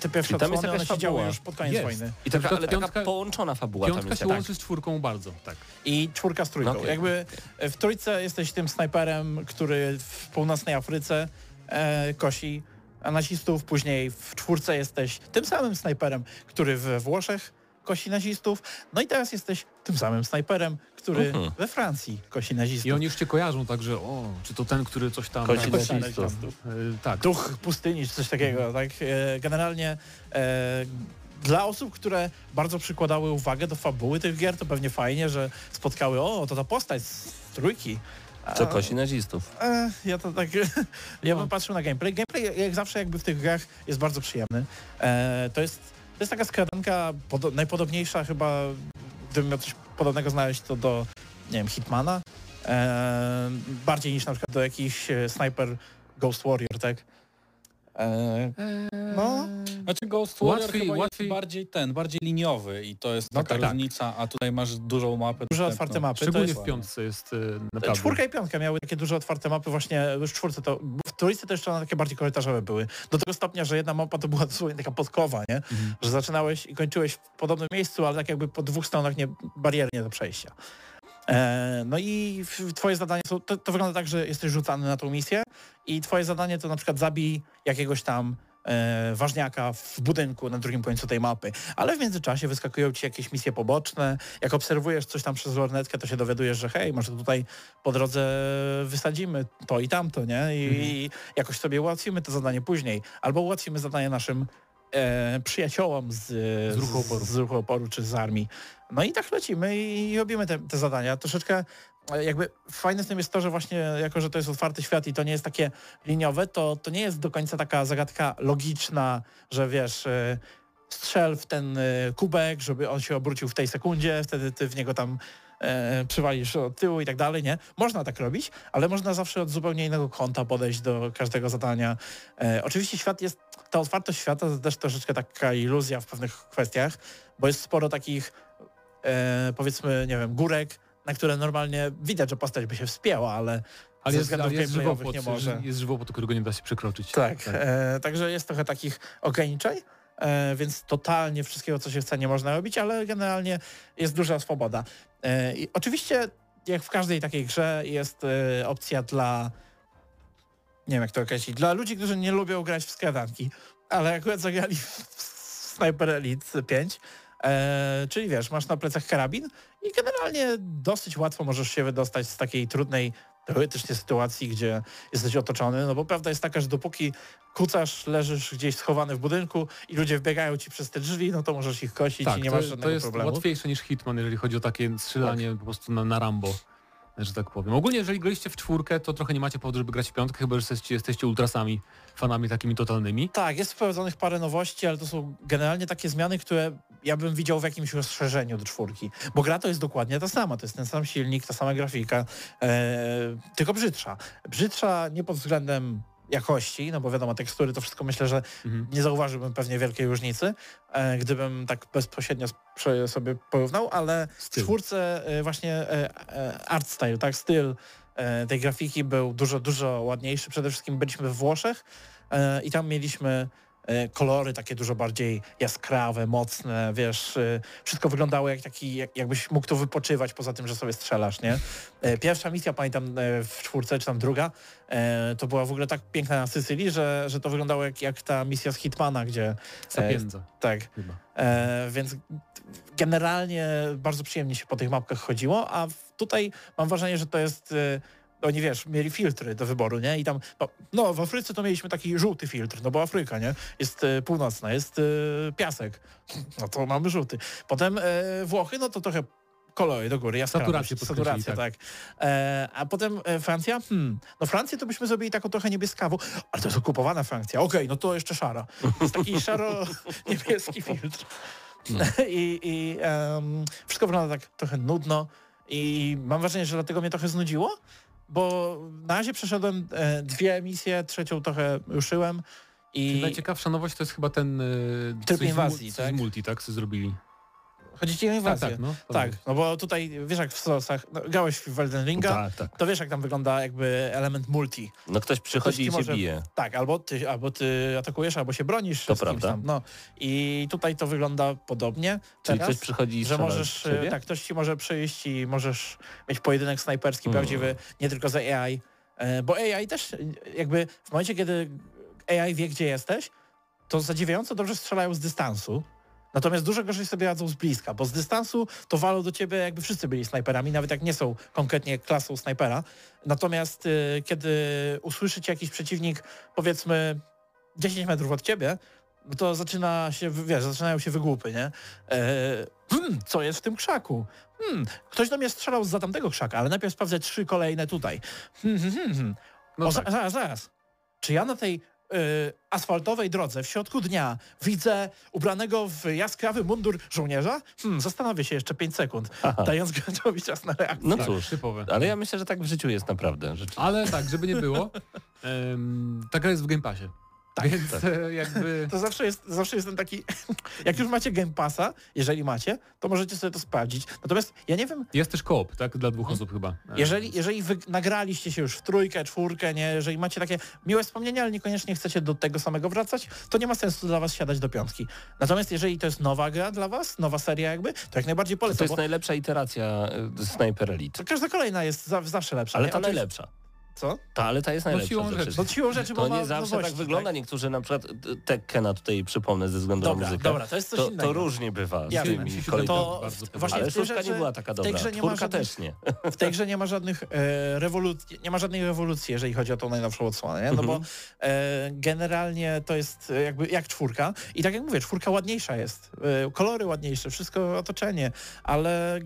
te pierwsze I tam jest odsłony, one się działy już pod koniec Jest. wojny. I taka, ale taka piątka- połączona fabuła tam Piątka jest. się tak. łączy z czwórką bardzo, tak. I czwórka z trójką. No okej. Jakby w trójce jesteś tym snajperem, który w północnej Afryce e, kosi nazistów, później w czwórce jesteś tym samym snajperem, który we Włoszech kosi nazistów, no i teraz jesteś tym samym snajperem, który Mhm. we Francji kosi nazistów. I oni już cię kojarzą, także o, czy to ten, który coś tam... Kosi Tak, nazistów. e, tak. Duch pustyni, czy coś takiego, tak? E, generalnie e, dla osób, które bardzo przykładały uwagę do fabuły tych gier, to pewnie fajnie, że spotkały, o, to ta postać z trójki. Co kosi nazistów. E, ja to tak, <laughs> ja bym patrzył na gameplay. Gameplay jak zawsze jakby w tych grach jest bardzo przyjemny. E, to, jest, to jest taka skradanka podo- najpodobniejsza chyba, gdybym miał coś podobnego znaleźć, to do, nie wiem, Hitmana. E, bardziej niż na przykład do jakichś e, Sniper Ghost Warrior, tak? E, no, Znaczy Ghost Warrior Łatwiej- chyba łatwiej- jest bardziej ten, bardziej liniowy i to jest No taka tak. różnica, a tutaj masz dużą mapę. duże otwarte mapy. To Szczególnie jest, w piątce jest e, naprawdę... Czwórka i piątka miały takie duże otwarte mapy właśnie, już w czwórce to, w trójce to jeszcze one takie bardziej korytarzowe były. Do tego stopnia, że jedna mapa to była dosłownie taka podkowa, nie? Mhm. Że zaczynałeś i kończyłeś w podobnym miejscu, ale tak jakby po dwóch stronach nie, barier nie do przejścia. E, no i twoje zadanie są, to, to wygląda tak, że jesteś rzucany na tą misję i twoje zadanie to na przykład zabij jakiegoś tam e, ważniaka w budynku na drugim końcu tej mapy. Ale w międzyczasie wyskakują ci jakieś misje poboczne. Jak obserwujesz coś tam przez lornetkę, to się dowiadujesz, że hej, może tutaj po drodze wysadzimy to i tamto, nie? I, i jakoś sobie ułatwimy to zadanie później. Albo ułatwimy zadanie naszym e, przyjaciołom z, Z ruchu oporu. z, z ruchu oporu czy z armii. No i tak lecimy i robimy te, te zadania. Troszeczkę e, jakby fajne z tym jest to, że właśnie jako, że to jest otwarty świat i to nie jest takie liniowe, to, to nie jest do końca taka zagadka logiczna, że wiesz, e, strzel w ten e, kubek, żeby on się obrócił w tej sekundzie, wtedy ty w niego tam e, przywalisz od tyłu i tak dalej, nie? Można tak robić, ale można zawsze od zupełnie innego kąta podejść do każdego zadania. E, oczywiście świat jest, ta otwartość świata to też troszeczkę taka iluzja w pewnych kwestiach, bo jest sporo takich e, powiedzmy, nie wiem, górek, na które normalnie widać, że postać by się wspięła, ale Ale ze jest, ale jest żywopłot, nie może. jest żywopłot, którego nie da się przekroczyć. Tak, e, także jest trochę takich ograniczeń, e, więc totalnie wszystkiego, co się chce, nie można robić, ale generalnie jest duża swoboda. E, i oczywiście, jak w każdej takiej grze, jest e, opcja dla, nie wiem jak to określić, dla ludzi, którzy nie lubią grać w skradanki, ale akurat zagrali <laughs> w Sniper Elite 5, e, czyli wiesz, masz na plecach karabin i generalnie dosyć łatwo możesz się wydostać z takiej trudnej teoretycznie sytuacji, gdzie jesteś otoczony, no bo prawda jest taka, że dopóki kucasz, leżysz gdzieś schowany w budynku i ludzie wbiegają ci przez te drzwi, no to możesz ich kosić Tak, i nie to, masz to żadnego jest problemu. łatwiejsze niż Hitman, jeżeli chodzi o takie strzelanie po prostu na, na Rambo, że tak powiem. Ogólnie, jeżeli graliście w czwórkę, to trochę nie macie powodu, żeby grać w piątkę, chyba że jesteście, jesteście ultrasami, fanami takimi totalnymi. Tak, jest wprowadzonych parę nowości, ale to są generalnie takie zmiany, które ja bym widział w jakimś rozszerzeniu do czwórki. Bo gra to jest dokładnie ta sama, to jest ten sam silnik, ta sama grafika, e, tylko brzydsza. Brzydsza nie pod względem jakości, no bo wiadomo, tekstury to wszystko myślę, że Mhm. nie zauważyłbym pewnie wielkiej różnicy, e, gdybym tak bezpośrednio sobie porównał, ale w czwórce e, właśnie e, e, art style, tak, styl e, tej grafiki był dużo, dużo ładniejszy. Przede wszystkim byliśmy w Włoszech i tam mieliśmy kolory takie dużo bardziej jaskrawe, mocne, wiesz, e, wszystko wyglądało jak taki, jak, jakbyś mógł tu wypoczywać poza tym, że sobie strzelasz, nie? E, Pierwsza misja, pamiętam e, w czwórce czy tam druga, e, to była w ogóle tak piękna na Sycylii, że, że to wyglądało jak, jak ta misja z Hitmana, gdzie... e, Sapienza tak, chyba. E, więc generalnie bardzo przyjemnie się po tych mapkach chodziło, a tutaj mam wrażenie, że to jest... Oni wiesz, mieli filtry do wyboru, nie? I tam, no, no w Afryce to mieliśmy taki żółty filtr, no bo Afryka, nie? Jest e, północna, jest e, piasek, <laughs> no to mamy żółty. Potem e, Włochy, no to trochę kolory do góry, jaskrawość, Saturację saturacja, tak. E, a potem Francja, hmm, no Francję to byśmy zrobili taką trochę niebieskawą, ale to jest okupowana Francja, okej, no to jeszcze szara. To jest taki szaro-niebieski <laughs> filtr. <laughs> I, i em, wszystko wygląda tak trochę nudno i mam wrażenie, że dlatego mnie trochę znudziło, bo na razie przeszedłem e, dwie emisje, trzecią trochę ruszyłem Czyli i najciekawsza nowość to jest chyba ten... y, Tryb z inwazji, coś tak? z multi, tak? Co zrobili. Chodzi ci o inwazję. Tak, tak, no. Tak, no bo tutaj wiesz jak w Solosach, no, grałeś w Elden Ringa, Tak, tak. to wiesz jak tam wygląda jakby element multi. No ktoś przychodzi Ktoś i ci się może- bije. Tak, albo ty, albo ty atakujesz, albo się bronisz To prawda. tam. No. I tutaj to wygląda podobnie. Czyli Teraz, ktoś przychodzi i że możesz, tak, ktoś ci może przyjść i możesz mieć pojedynek snajperski Mm. prawdziwy, nie tylko za AI, e, bo AI też jakby w momencie, kiedy AI wie, gdzie jesteś, to zadziwiająco dobrze strzelają z dystansu. Natomiast dużo gorzej sobie radzą z bliska, bo z dystansu to walą do ciebie jakby wszyscy byli snajperami, nawet jak nie są konkretnie klasą snajpera. Natomiast y, kiedy usłyszycie jakiś przeciwnik, powiedzmy 10 metrów od ciebie, to zaczyna się, wiesz, zaczynają się wygłupy, nie? E, hmm, co jest w tym krzaku? Hmm, ktoś do mnie strzelał z za tamtego krzaka, ale najpierw sprawdzę trzy kolejne tutaj. Hmm, hmm, hmm, hmm. No o, tak. za- zaraz, zaraz. Czy ja na tej asfaltowej drodze w środku dnia widzę ubranego w jaskrawy mundur żołnierza? Hmm, zastanowię się jeszcze 5 sekund, Aha. dając <laughs> graczowi czas na reakcję. No Tak, cóż, typowe. ale ja myślę, że tak w życiu jest naprawdę. Rzeczywiście. Ale tak, żeby nie było, em, ta gra jest w Game Passie. Tak, Więc tak. e, jakby... <laughs> To zawsze jest, zawsze jest ten taki, <laughs> jak już macie Game Passa, jeżeli macie, to możecie sobie to sprawdzić. Natomiast ja nie wiem, Jest też koop, tak? Dla dwóch osób chyba. E, jeżeli, jeżeli wy nagraliście się już w trójkę, czwórkę, nie, jeżeli macie takie miłe wspomnienia, ale niekoniecznie chcecie do tego samego wracać, to nie ma sensu dla was siadać do piątki. Natomiast jeżeli to jest nowa gra dla was, nowa seria jakby, to jak najbardziej To polecam, jest bo najlepsza iteracja y, Sniper Elite. to każda kolejna jest za, zawsze lepsza. Ale nie? ta najlepsza. Co? Ta, ale ta jest najlepsza. siłą ze rzeczy. wszystkich. No siłą rzeczy To mowa nie zawsze tak nowości, wygląda. Niektórzy na przykład y, Tekkena tutaj przypomnę ze względu Dobra, na muzykę. dobra, to jest coś to, innego. to różnie bywa z Jasne. tymi to To właśnie Ale tej szóstka nie była taka tej dobra. grze nie żadnych- też nie. <laughs> w tej grze nie ma żadnych e, rewolucji, nie ma żadnej rewolucji, jeżeli chodzi o tą najnowszą odsłonę, nie? no bo e, generalnie to jest e, jakby jak czwórka i tak jak mówię, czwórka ładniejsza jest, e, kolory ładniejsze, wszystko otoczenie, ale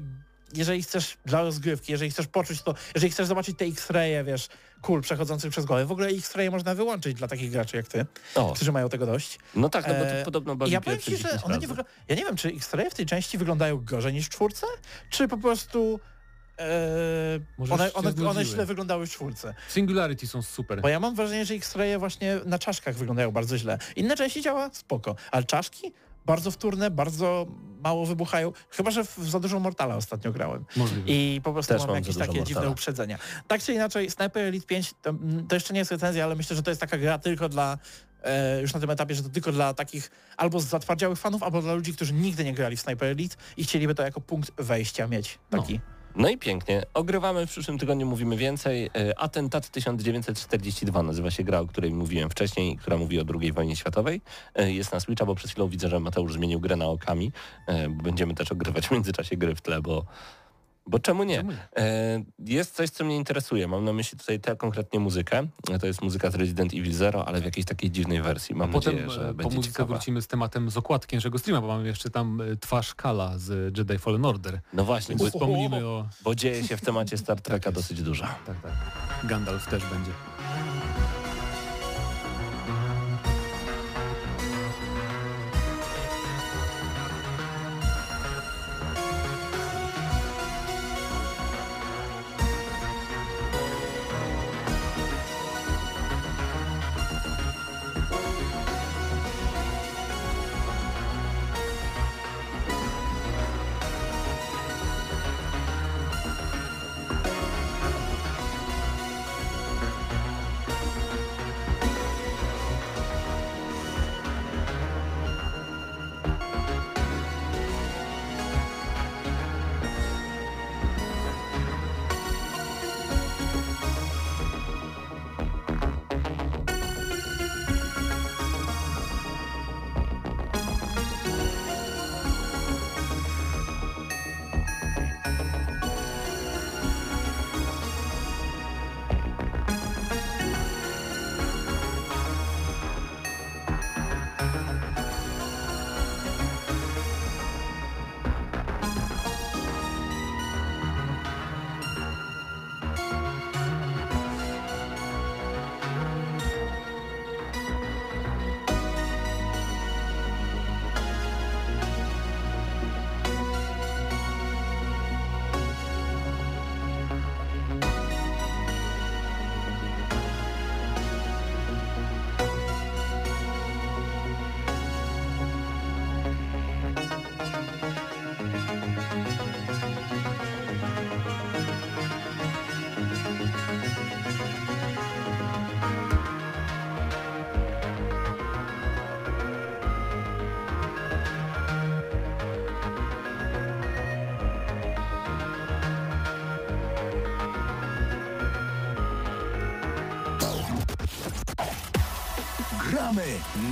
jeżeli chcesz dla rozgrywki, jeżeli chcesz poczuć to, jeżeli chcesz zobaczyć te X-raye, wiesz, kul przechodzących przez głowę, w ogóle X-raye można wyłączyć dla takich graczy jak ty, O, którzy mają tego dość. no tak, no bo to E, podobno bawi ja powiem ci, że 10 one nie wyglądają... Ja nie wiem, czy X-raye w tej części wyglądają gorzej niż w czwórce, czy po prostu e, Może one, one, one źle wyglądały w czwórce. Singularity są super. Bo ja mam wrażenie, że X-raye właśnie na czaszkach wyglądają bardzo źle. Inne części działa spoko, ale czaszki bardzo wtórne, bardzo mało wybuchają. Chyba, że w, za dużo Mortala ostatnio grałem. Możliwe. I po prostu Też mam mam jakieś takie dziwne Mortala. uprzedzenia. Tak czy inaczej, Sniper Elite 5 to, mm, to jeszcze nie jest recenzja, ale myślę, że to jest taka gra tylko dla e, już na tym etapie, że to tylko dla takich albo zatwardziałych fanów, albo dla ludzi, którzy nigdy nie grali w Sniper Elite i chcieliby to jako punkt wejścia mieć. Taki. No i pięknie. Ogrywamy w przyszłym tygodniu, mówimy więcej. E, Atentat 1942 nazywa się gra, o której mówiłem wcześniej, która mówi o II wojnie światowej. E, Jest na Switcha, bo przed chwilą widzę, że Mateusz zmienił grę na okami. E, Będziemy też ogrywać w międzyczasie gry w tle, bo bo czemu nie? Czemu nie? E, Jest coś, co mnie interesuje. Mam na myśli tutaj tę konkretnie muzykę. E, To jest muzyka z Resident Evil Zero, ale w jakiejś takiej dziwnej wersji. Mam Potem nadzieję, że e, po będzie muzyce ciekawa. wrócimy z tematem z okładki naszego streama, bo mamy jeszcze tam twarz Kala z Jedi Fallen Order. No właśnie, bo, wspomnimy o... bo dzieje się w temacie Star Treka dosyć dużo. Tak, tak. Gandalf też będzie.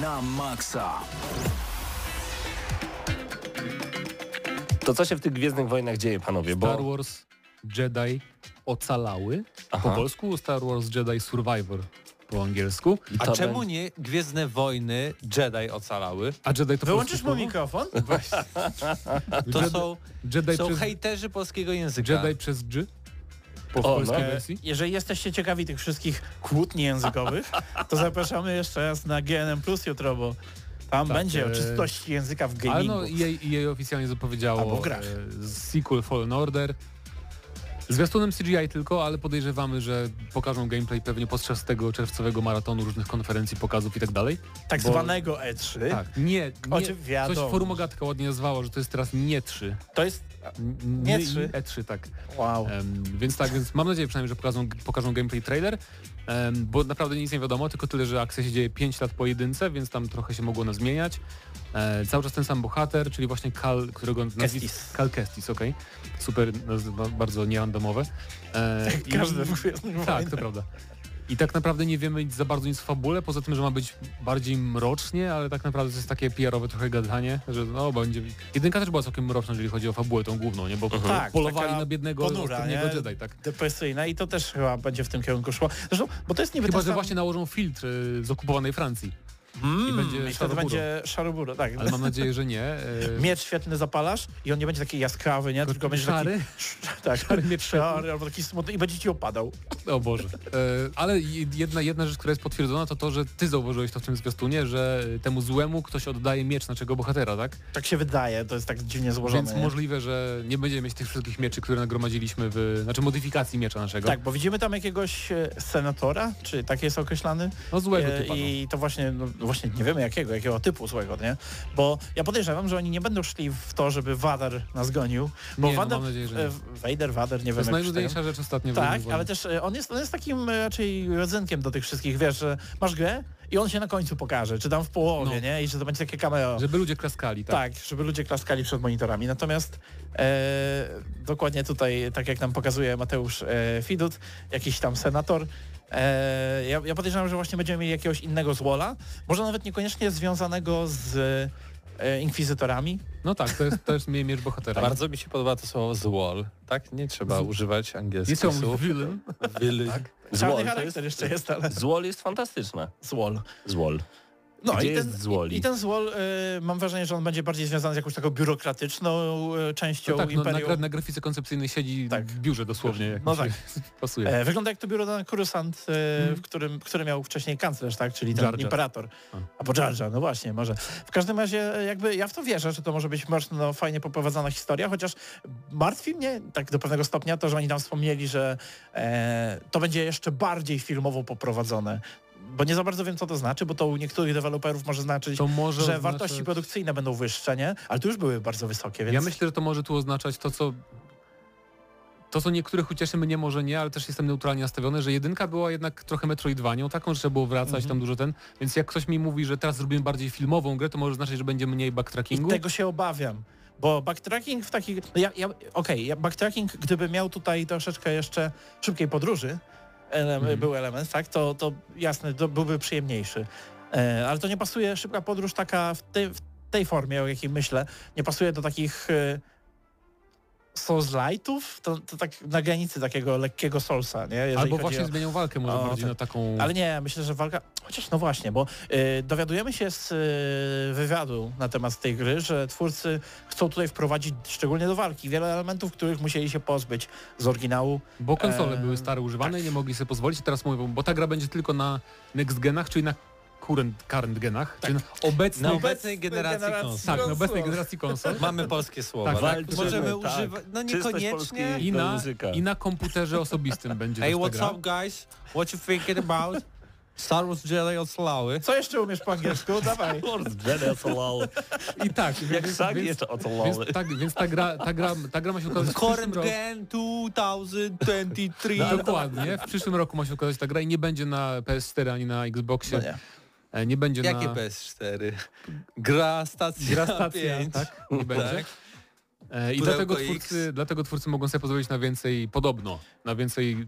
Na maksa. To co się w tych Gwiezdnych Wojnach dzieje, panowie? Star Bo Wars Jedi Ocalały Aha. po polsku, Star Wars Jedi Survivor po angielsku. I A to czemu będzie- nie Gwiezdne Wojny Jedi ocalały? A Jedi to Wyłączysz mu mikrofon? <laughs> To Jedi- są, Jedi są przez, hejterzy polskiego języka. Jedi przez G? Po O, polskiej no. wersji? Jeżeli jesteście ciekawi tych wszystkich kłótni językowych, to <laughs> zapraszamy jeszcze raz na GNM Plus jutro, bo tam Tak, będzie o e, czystości języka w Ale gamingu. no EA, EA oficjalnie Albo zapowiedziało w grach. e, sequel Fallen Order. Zwiastunem CGI tylko, ale podejrzewamy, że pokażą gameplay pewnie podczas tego czerwcowego maratonu różnych konferencji, pokazów i tak dalej. tak bo- zwanego E3. Tak, nie, nie coś forum Agatka ładnie nazwało, że to jest teraz nie 3. To jest... Nie nie 3. E3, tak. Wow. Em, więc tak, więc mam nadzieję przynajmniej, że pokażą, pokażą gameplay trailer, em, bo naprawdę nic nie wiadomo, tylko tyle, że akcja się dzieje 5 lat po jedynce, więc tam trochę się mogło nas zmieniać. E, cały czas ten sam bohater, czyli właśnie Kal, którego nazwisk... Kestis. Kal Kestis, okej. Super, nazwa, bardzo nierandomowe. E, <laughs> i- Każdy w Gwiezdnych Tak, to prawda. I tak naprawdę nie wiemy za bardzo nic w fabule, poza tym, że ma być bardziej mrocznie, ale tak naprawdę to jest takie PR-owe trochę gadanie, że no będzie... Jedynka też była całkiem mroczna, jeżeli chodzi o fabułę tą główną, nie? Bo Tak, polowali na biednego ponura? Jedi, tak? Depresyjna i to też chyba będzie w tym kierunku szło. Zresztą, bo to jest niby Chyba, że sam... właśnie nałożą filtr y, z okupowanej Francji. Mm, i będzie I będzie szaroburo, tak. Ale mam nadzieję, że nie. <laughs> e, Miecz świetny zapalasz i on nie będzie taki jaskrawy, nie? Tylko będzie szary? taki... <laughs> Tak, Szary miecz szary, albo taki smutny i będzie ci opadał. O Boże. E, ale jedna, jedna rzecz, która jest potwierdzona, to to, że ty zauważyłeś to w tym zwiastunie, że temu złemu ktoś oddaje miecz naszego bohatera, tak? Tak się wydaje, to jest tak dziwnie złożone. Więc nie? możliwe, że nie będziemy mieć tych wszystkich mieczy, które nagromadziliśmy w... Znaczy modyfikacji miecza naszego. Tak, bo widzimy tam jakiegoś e, senatora, czy tak jest określany? No złego typa. no. I to właśnie, no, właśnie nie wiemy jakiego, jakiego typu złego, nie? Bo ja podejrzewam, że oni nie będą szli w to, żeby Vadar nas gonił, bo Nie, no, Vadar, mam nadzieję, że nie. e, Vader, Vader, nie To wiem jest jak czytają. najnudniejsza rzecz ostatnio Tak, ale też e, on jest, on jest takim raczej rodzynkiem do tych wszystkich, wiesz, że masz grę i on się na końcu pokaże, czy tam w połowie, No. nie? I że to będzie takie cameo. Żeby ludzie klaskali, tak? Tak, żeby ludzie klaskali przed monitorami. Natomiast e, dokładnie tutaj, tak jak nam pokazuje Mateusz e, Fidut, jakiś tam senator, e, ja, ja podejrzewam, że właśnie będziemy mieli jakiegoś innego złola, może nawet niekoniecznie związanego z e, inkwizytorami. No tak, to jest, to jest mie- miecz bohatera. Bardzo mi się podoba to słowo zwol, tak? Nie trzeba używać angielskich Jest słów. villain. Willy. Czarny Złol, to charakter jest, jeszcze jest, ale Złol jest fantastyczne. złol. Złol. No Gdzie i ten, jest Zwoli? I, i ten złol, e, mam wrażenie, że on będzie bardziej związany z jakąś taką biurokratyczną e, częścią No tak, no, na, imperium. gra- na grafice koncepcyjnej siedzi Tak. w biurze dosłownie. No tak. <laughs> Pasuje. E, wygląda jak to biuro na Coruscant, e, Mhm. w którym, który miał wcześniej kanclerz, tak? Czyli ten Jar imperator. A. Albo Jar Jar, no właśnie, może. W każdym razie e, jakby ja w to wierzę, że to może być mocno fajnie poprowadzona historia, chociaż martwi mnie tak do pewnego stopnia to, że oni tam wspomnieli, że e, to będzie jeszcze bardziej filmowo poprowadzone. Bo nie za bardzo wiem, co to znaczy, bo to u niektórych deweloperów może znaczyć, To może że oznaczać- wartości produkcyjne będą wyższe, nie? Ale tu już były bardzo wysokie, więc... Ja myślę, że to może tu oznaczać to, co to, co niektórych ucieszy, mnie może nie, ale też jestem neutralnie nastawiony, że jedynka była jednak trochę metroidwanią, taką, że trzeba było wracać, Mhm. tam dużo ten, więc jak ktoś mi mówi, że teraz zrobimy bardziej filmową grę, to może znaczyć, że będzie mniej I backtrackingu. tego się obawiam. Bo backtracking w takich... no Ja, ja, Okej, ja backtracking, gdyby miał tutaj troszeczkę jeszcze szybkiej podróży, ele, Mhm. był element, tak, to, to jasne, to byłby przyjemniejszy. E, ale to nie pasuje, szybka podróż taka w tej, w tej formie, o jakiej myślę, nie pasuje do takich e, Souls-lightów, to, to tak na granicy takiego lekkiego Soulsa, nie? Jeżeli Albo właśnie o... zmienią walkę może O, bardziej tak. na taką... Ale nie, myślę, że walka... Chociaż no właśnie, bo y, dowiadujemy się z y, wywiadu na temat tej gry, że twórcy chcą tutaj wprowadzić szczególnie do walki wiele elementów, których musieli się pozbyć z oryginału. Bo konsole Eee, były stare, używane tak. i nie mogli sobie pozwolić. Teraz mówią, bo ta gra będzie tylko na next genach, czyli na current, current genach, czyli na obecnej, Na No, obecnej generacji generacji. konsol. tak, na obecnej generacji konsol. <laughs> Mamy polskie słowa, Tak, tak? walczymy, Możemy tak. używać, no Czystość niekoniecznie. I na. I na komputerze osobistym <laughs> będzie Hey, what's gra. up guys? What you thinking about? Star Wars Jedi ocalały. Co jeszcze umiesz po angielsku? <laughs> Dawaj. Jedi ocalały. I tak, Jak więc, sagi jeszcze więc, ocalały. tak, więc ta gra, ta gra, ta gra ma się ukazać w przyszłym Current roku. Gen 2023. No, dokładnie, w przyszłym roku ma się ukazać ta gra i nie będzie na PS4 ani na Xboxie. No nie. E, Nie będzie Jakie na... PS4? Gra stacja Gra stacja, 5. tak? Nie będzie. Tak. I Pudełko dlatego X. twórcy, dlatego twórcy mogą sobie pozwolić na więcej, podobno, na więcej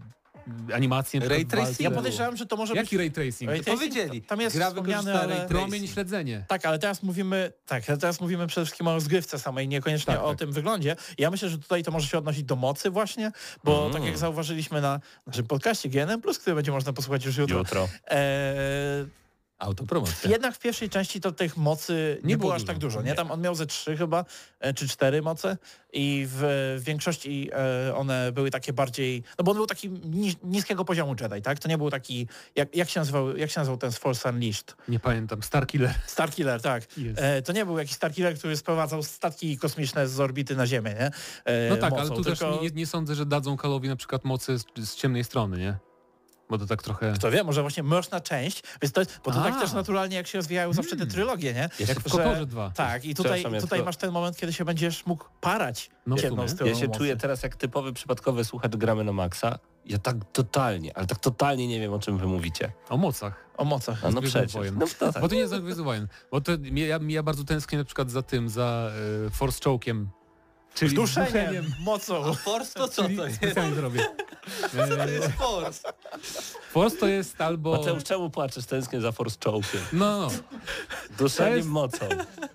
animacje. na Ray tracing. Ja podejrzewam, że to może Jaki być... ray tracing? Ray tracing, powiedzieli. Tam jest Gra wspomniane, wykorzysta ale... Promień śledzenie. Tak, ale teraz mówimy, tak, teraz mówimy przede wszystkim o rozgrywce samej, niekoniecznie Tak, o tak. tym wyglądzie. Ja myślę, że tutaj to może się odnosić do mocy właśnie, bo Mm. tak jak zauważyliśmy na naszym podcaście GNM+, który będzie można posłuchać już jutro, Jutro. e, Autopromocja. jednak w pierwszej części to tych mocy nie, Nie było było aż tak dużo, nie? Nie. Tam on miał ze trzy chyba, e, czy cztery moce i w, w większości e, one były takie bardziej, no bo on był taki ni niskiego poziomu Jedi, tak? To nie był taki, jak, jak, się, nazywał, jak się nazywał ten z Force Unleashed? Nie pamiętam. Starkiller. Starkiller, tak. Jest. E, to nie był jakiś Starkiller, który sprowadzał statki kosmiczne z orbity na Ziemię, nie? No tak, mocą, ale tu tylko... też nie, nie sądzę, że dadzą Kalowi na przykład mocy z, z ciemnej strony, nie? Bo to tak trochę... Kto wie, może właśnie mroczna część, więc to jest, bo to tak A. też naturalnie jak się rozwijają zawsze te trylogie, nie? Jak w Kotorze 2. Tak, i tutaj, tutaj tylko- masz ten moment, kiedy się będziesz mógł parać No ciemną stroną Ja się mocy. czuję teraz jak typowy przypadkowy słuchacz gramy na maksa. Ja tak totalnie, ale tak totalnie nie wiem o czym wy mówicie. O mocach. O mocach. A no przecież. Wojen. No, to tak. Bo to nie jest jak Gwiezdnych Wojen. Bo to, ja, ja bardzo tęsknię na przykład za tym, za e, Force Choke'iem. Czyli Duszeniem, mocą. Force to co Czyli to jest? specjalnie to robię. <laughs> To E, jest Force. Force to jest albo... Mateusz, czemu płaczesz? Tęsknię za Force Choke'iem. No, no, Duszeniem jest- mocą.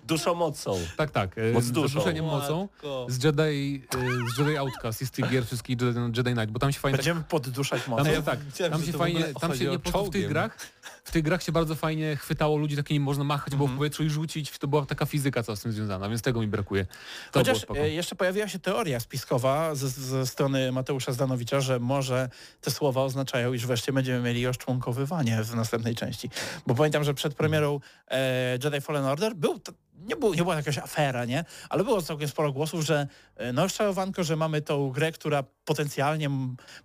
Duszomocą. tak, tak. e, Moc Z duszą. zaduszeniem mocą. Z Jedi, e, z Jedi Outcast i z tych <laughs> gier wszystkich Jedi, Jedi Knight, bo tam się fajnie... Tak, Będziemy podduszać tam, mocą. ja tak, chciałem, tam się fajnie, tam się nie po w tych grach, w tych grach się bardzo fajnie chwytało ludzi, takie nie można machać, bo w powietrzu i rzucić, to była taka fizyka cała z tym związana, więc tego mi brakuje. To było Chociaż e, jeszcze pojawiła się teoria spiskowa ze, ze strony Mateusza Zdanowicza, że może te słowa oznaczają, iż wreszcie będziemy mieli rozczłonkowywanie w następnej części. Bo pamiętam, że przed premierą e, Jedi Fallen Order był, nie, był, nie była jakaś afera, nie? Ale było całkiem sporo głosów, że e, no rozczarowanko, że mamy tą grę, która potencjalnie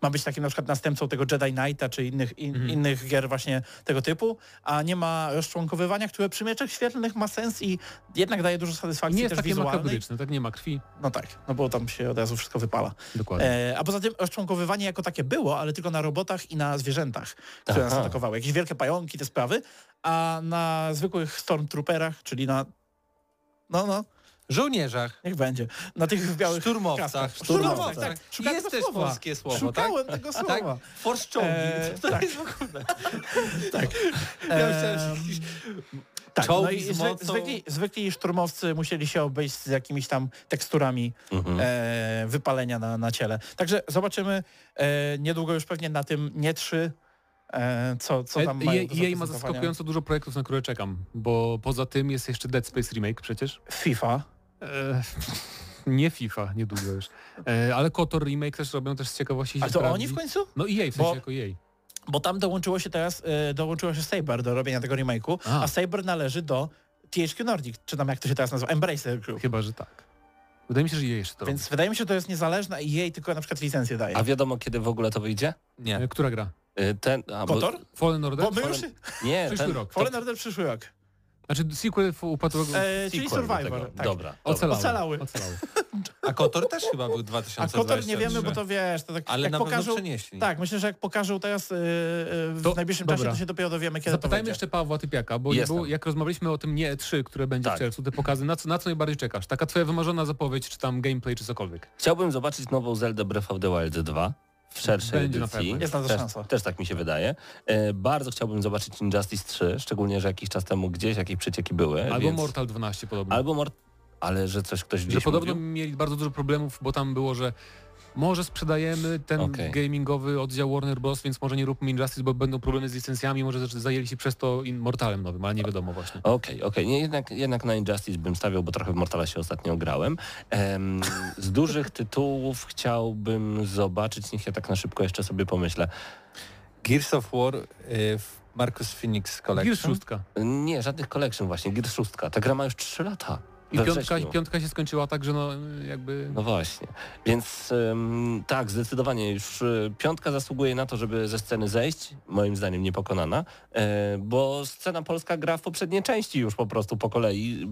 ma być takim na przykład następcą tego Jedi Knighta, czy innych, in, Mhm. innych gier właśnie tego typu, a nie ma rozczłonkowywania, które przy mieczach świetlnych ma sens i jednak daje dużo satysfakcji Nie jest też takie wizualnej. tak nie ma krwi. No tak, no bo tam się od razu wszystko wypala. Dokładnie. E, a poza tym rozczłonkowywanie jako takie było, ale tylko na robotach i na zwierzętach, które nas Aha. atakowały. Jakieś wielkie pająki, te sprawy, a na zwykłych stormtrooperach, czyli na... No, no, Żołnierzach. niech będzie. Na tych białych Szturmowcach. kaskach. Szturmowcach. tak. Szukałem Jest tego też słowa. polskie słowo, Szukałem tak? tego Tak? słowa. Force czołgi. E, to tak. jest w ogóle... <laughs> Tak. Ja myślałem, że Em, jakiś Tak, no i zwy, zwykli, zwykli szturmowcy musieli się obejść z jakimiś tam teksturami Mhm. e, wypalenia na, na ciele. Także zobaczymy e, niedługo już pewnie na tym nie trzy, e, co, co tam E, mają jej, do jej ma zaskakująco dużo projektów, na które czekam, bo poza tym jest jeszcze Dead Space Remake przecież. FIFA. E, <laughs> nie FIFA, niedługo już. E, ale KOTOR Remake też robią też z ciekawości się A to sprawdzi. oni w końcu? No i jej, w sensie Bo- jako jej. Bo tam dołączyło się teraz, e, dołączyło się Saber do robienia tego remake'u, a, A. Saber należy do THQ Nordic, czy tam jak to się teraz nazywa, Embracer Group. Chyba, że tak. Wydaje mi się, że jej jeszcze to Więc wydaje mi się, że to jest niezależna i jej tylko na przykład licencję daje. A wiadomo kiedy w ogóle to wyjdzie? Nie. robi. E, Która gra? Y, Ten, a, bo, Kotor? Fallen Order? Bo my już... nie, <laughs> Przyszły ten, rok. Fallen Order przyszły rok. Znaczy sequel w upadłego... E, czyli Survivor. Tak. Dobra. Ocalały. Ocalały. Ocalały. <laughs> A Kotor też chyba był A 2023. Kotor nie wiemy, bo to wiesz, to tak Ale jak na pewno pokażą... przenieśli. Tak, myślę, że jak pokażą teraz yy, yy, w To- najbliższym dobra. czasie, to się dopiero dowiemy, kiedy to Zapytajmy będzie. jeszcze Pawła Typiaka, bo było, jak rozmawialiśmy o tym nie 3, które będzie Tak. w czerwcu, te pokazy, na co, na co najbardziej czekasz? Taka twoja wymarzona zapowiedź, czy tam gameplay, czy cokolwiek? Chciałbym zobaczyć nową Zelda Breath of the Wild 2 w szerszej Będzie edycji. Jest na to też, szansa. też tak mi się wydaje. E, bardzo chciałbym zobaczyć Injustice 3, szczególnie, że jakiś czas temu gdzieś jakieś przecieki były. Albo więc... Mortal 12 podobno. Albo Mort... Ale że coś ktoś że gdzieś podobno mówił? mieli bardzo dużo problemów, bo tam było, że może sprzedajemy ten Okej. gamingowy oddział Warner Bros., więc może nie róbmy Injustice, bo będą problemy z licencjami, może też zajęli się przez to Immortalem nowym, ale nie wiadomo właśnie. Okej, okej. Nie, jednak, jednak na Injustice bym stawiał, bo trochę w Mortala się ostatnio grałem. Em, z dużych <laughs> tytułów chciałbym zobaczyć, niech ja tak na szybko jeszcze sobie pomyślę. Gears of War y, w Marcus Phoenix Collection. Gears 6. Nie, żadnych collection właśnie, Gears 6. Ta gra ma już 3 lata. I piątka, piątka się skończyła tak, że no jakby... No właśnie. Więc em, tak, zdecydowanie już e, piątka zasługuje na to, żeby ze sceny zejść, moim zdaniem niepokonana, e, bo scena polska gra w poprzedniej części już po prostu po kolei,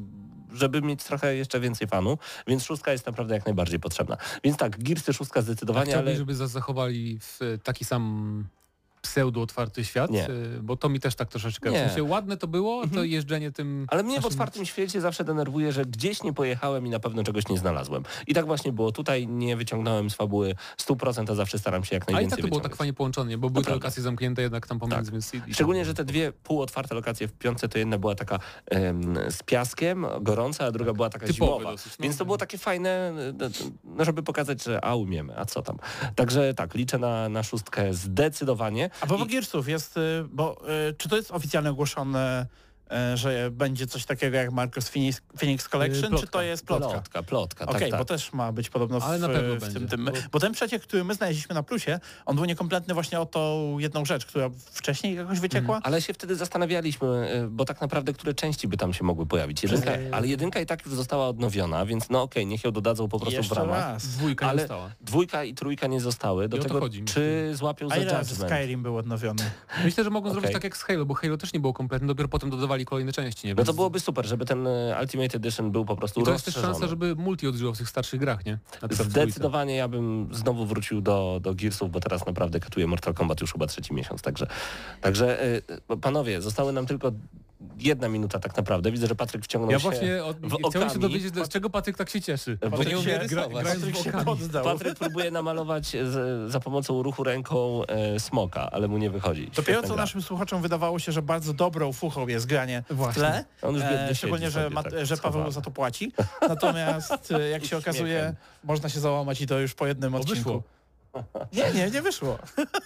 żeby mieć trochę jeszcze więcej fanu, więc szóstka jest naprawdę jak najbardziej potrzebna. Więc tak, Gearsy szóstka zdecydowanie, chciałbym, ale żeby za- zachowali w taki sam pseudo otwarty świat, Nie. y, bo to mi też tak troszeczkę, Nie. w sensie ładne to było, to jeżdżenie tym... Ale mnie w otwartym świecie zawsze denerwuje, że gdzieś nie pojechałem i na pewno czegoś nie znalazłem. I tak właśnie było. Tutaj nie wyciągnąłem z fabuły 100%, a zawsze staram się jak A i najwięcej tak to było tak fajnie połączone, bo były te lokacje zamknięte jednak tam pomiędzy, Tak. więc... Szczególnie, że te dwie półotwarte lokacje w piątce, to jedna była taka em, z piaskiem, gorąca, a druga była taka Typowe zimowa. dosyć, no. Więc to było takie fajne, no, żeby pokazać, że a umiemy, a co tam. Także tak, liczę na, na szóstkę zdecydowanie. A propos I- Gearsów jest, y, bo y, czy to jest oficjalnie ogłoszone, że będzie coś takiego jak Marcos Phoenix, Phoenix Collection, czy plotka. to jest plotka? Plotka, plotka, Okej, tak, tak. bo też ma być podobno w, Ale na pewno w tym, tym. bo- Bo ten przeciek, który my znaleźliśmy na plusie, on był niekompletny właśnie o tą jedną rzecz, która wcześniej jakoś wyciekła. Ale się wtedy zastanawialiśmy, y, bo tak naprawdę które części by tam się mogły pojawić. Jedynka, ale jedynka i tak już została odnowiona, więc no okej, niech ją dodadzą po prostu w Jeszcze ramach. raz. Dwójka nie Ale została. dwójka i trójka nie zostały. Do tego, chodzi, czy złapią za A Judgment? Skyrim był odnowiony? Myślę, że mogą zrobić Okej. tak jak z Halo, bo Halo też nie było kompletne, dopiero potem dodawali kolejne części, nie? No to byłoby super, żeby ten y, Ultimate Edition był po prostu I to jest też szansa, żeby multi odżyło w tych starszych grach, nie? Zdecydowanie ja bym znowu wrócił do, do Gearsów, bo teraz naprawdę katuję Mortal Kombat już chyba trzeci miesiąc, także, także y, panowie, zostały nam tylko jedna minuta tak naprawdę. Widzę, że Patryk wciągnął Ja się właśnie od, w chciałem się okami. dowiedzieć, dlaczego Patryk tak się cieszy. Bo Patryk nie umie rysować. Patryk w się okami. poddał. Patryk próbuje namalować z, za pomocą ruchu ręką e, smoka, ale mu nie wychodzi. Dopiero co gra. naszym słuchaczom wydawało się, że bardzo dobrą fuchą jest granie w Właśnie. tle, On już biednie e, szczególnie, że, ma, tak że Paweł za to płaci. Natomiast e, jak się okazuje, można się załamać i to już po jednym Bo odcinku. Nie, nie, nie wyszło.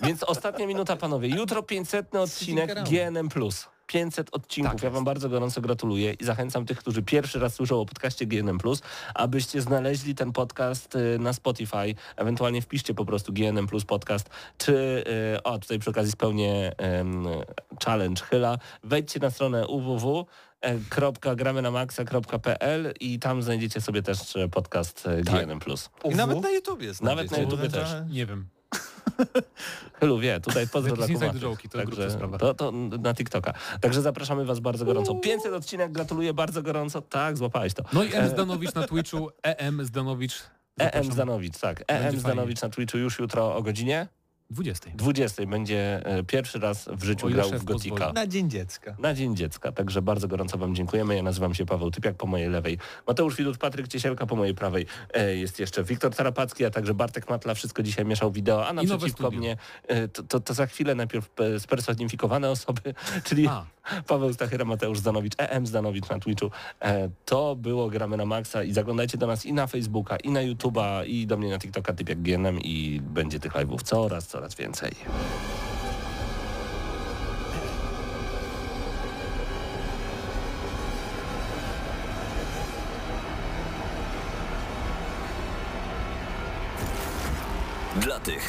Więc ostatnia minuta, panowie. Jutro 500 odcinek. GNM+. 500 odcinków. Tak ja jest. wam bardzo gorąco gratuluję i zachęcam tych, którzy pierwszy raz słyszą o podcaście GNM+, abyście znaleźli ten podcast y, na Spotify. Ewentualnie wpiszcie po prostu GNM Plus podcast, czy y, o, tutaj przy okazji spełnię em, challenge chyla. Wejdźcie na stronę www www.gramy-na-maxa.pl i tam znajdziecie sobie też e, podcast e, GNM+. I nawet na YouTubie Nawet na. YouTubie też. Nie wiem. Wie, tutaj pozdro dla kumatych. joke'i, to sprawa. to, to na TikToka. Także zapraszamy was bardzo gorąco. 500 odcinek, gratuluję bardzo gorąco. Tak, złapałeś to. No i M. Zdanowicz na Twitchu, EM Zdanowicz. EM. Zdanowicz, tak. EM Zdanowicz na Twitchu już jutro o godzinie 20. 20 będzie e, pierwszy raz w życiu grał w Gotika. pozwoli. Na Dzień Dziecka. Na Dzień Dziecka, także bardzo gorąco Wam dziękujemy. Ja nazywam się Paweł Typiak po mojej lewej, Mateusz Widut, Patryk Ciesielka po mojej prawej. E, jest jeszcze Wiktor Tarapacki, a także Bartek Matla. Wszystko dzisiaj mieszał wideo, a naprzeciwko mnie e, to, to, to za chwilę najpierw spersonifikowane osoby, <laughs> czyli A, Paweł Stachyra, Mateusz Zdanowicz, EM Zdanowicz na Twitchu. E, to było Gramy na Maxa i zaglądajcie do nas i na Facebooka, i na YouTube'a, i do mnie na TikToka Typiak GNM i będzie tych live'ów coraz, coraz więcej.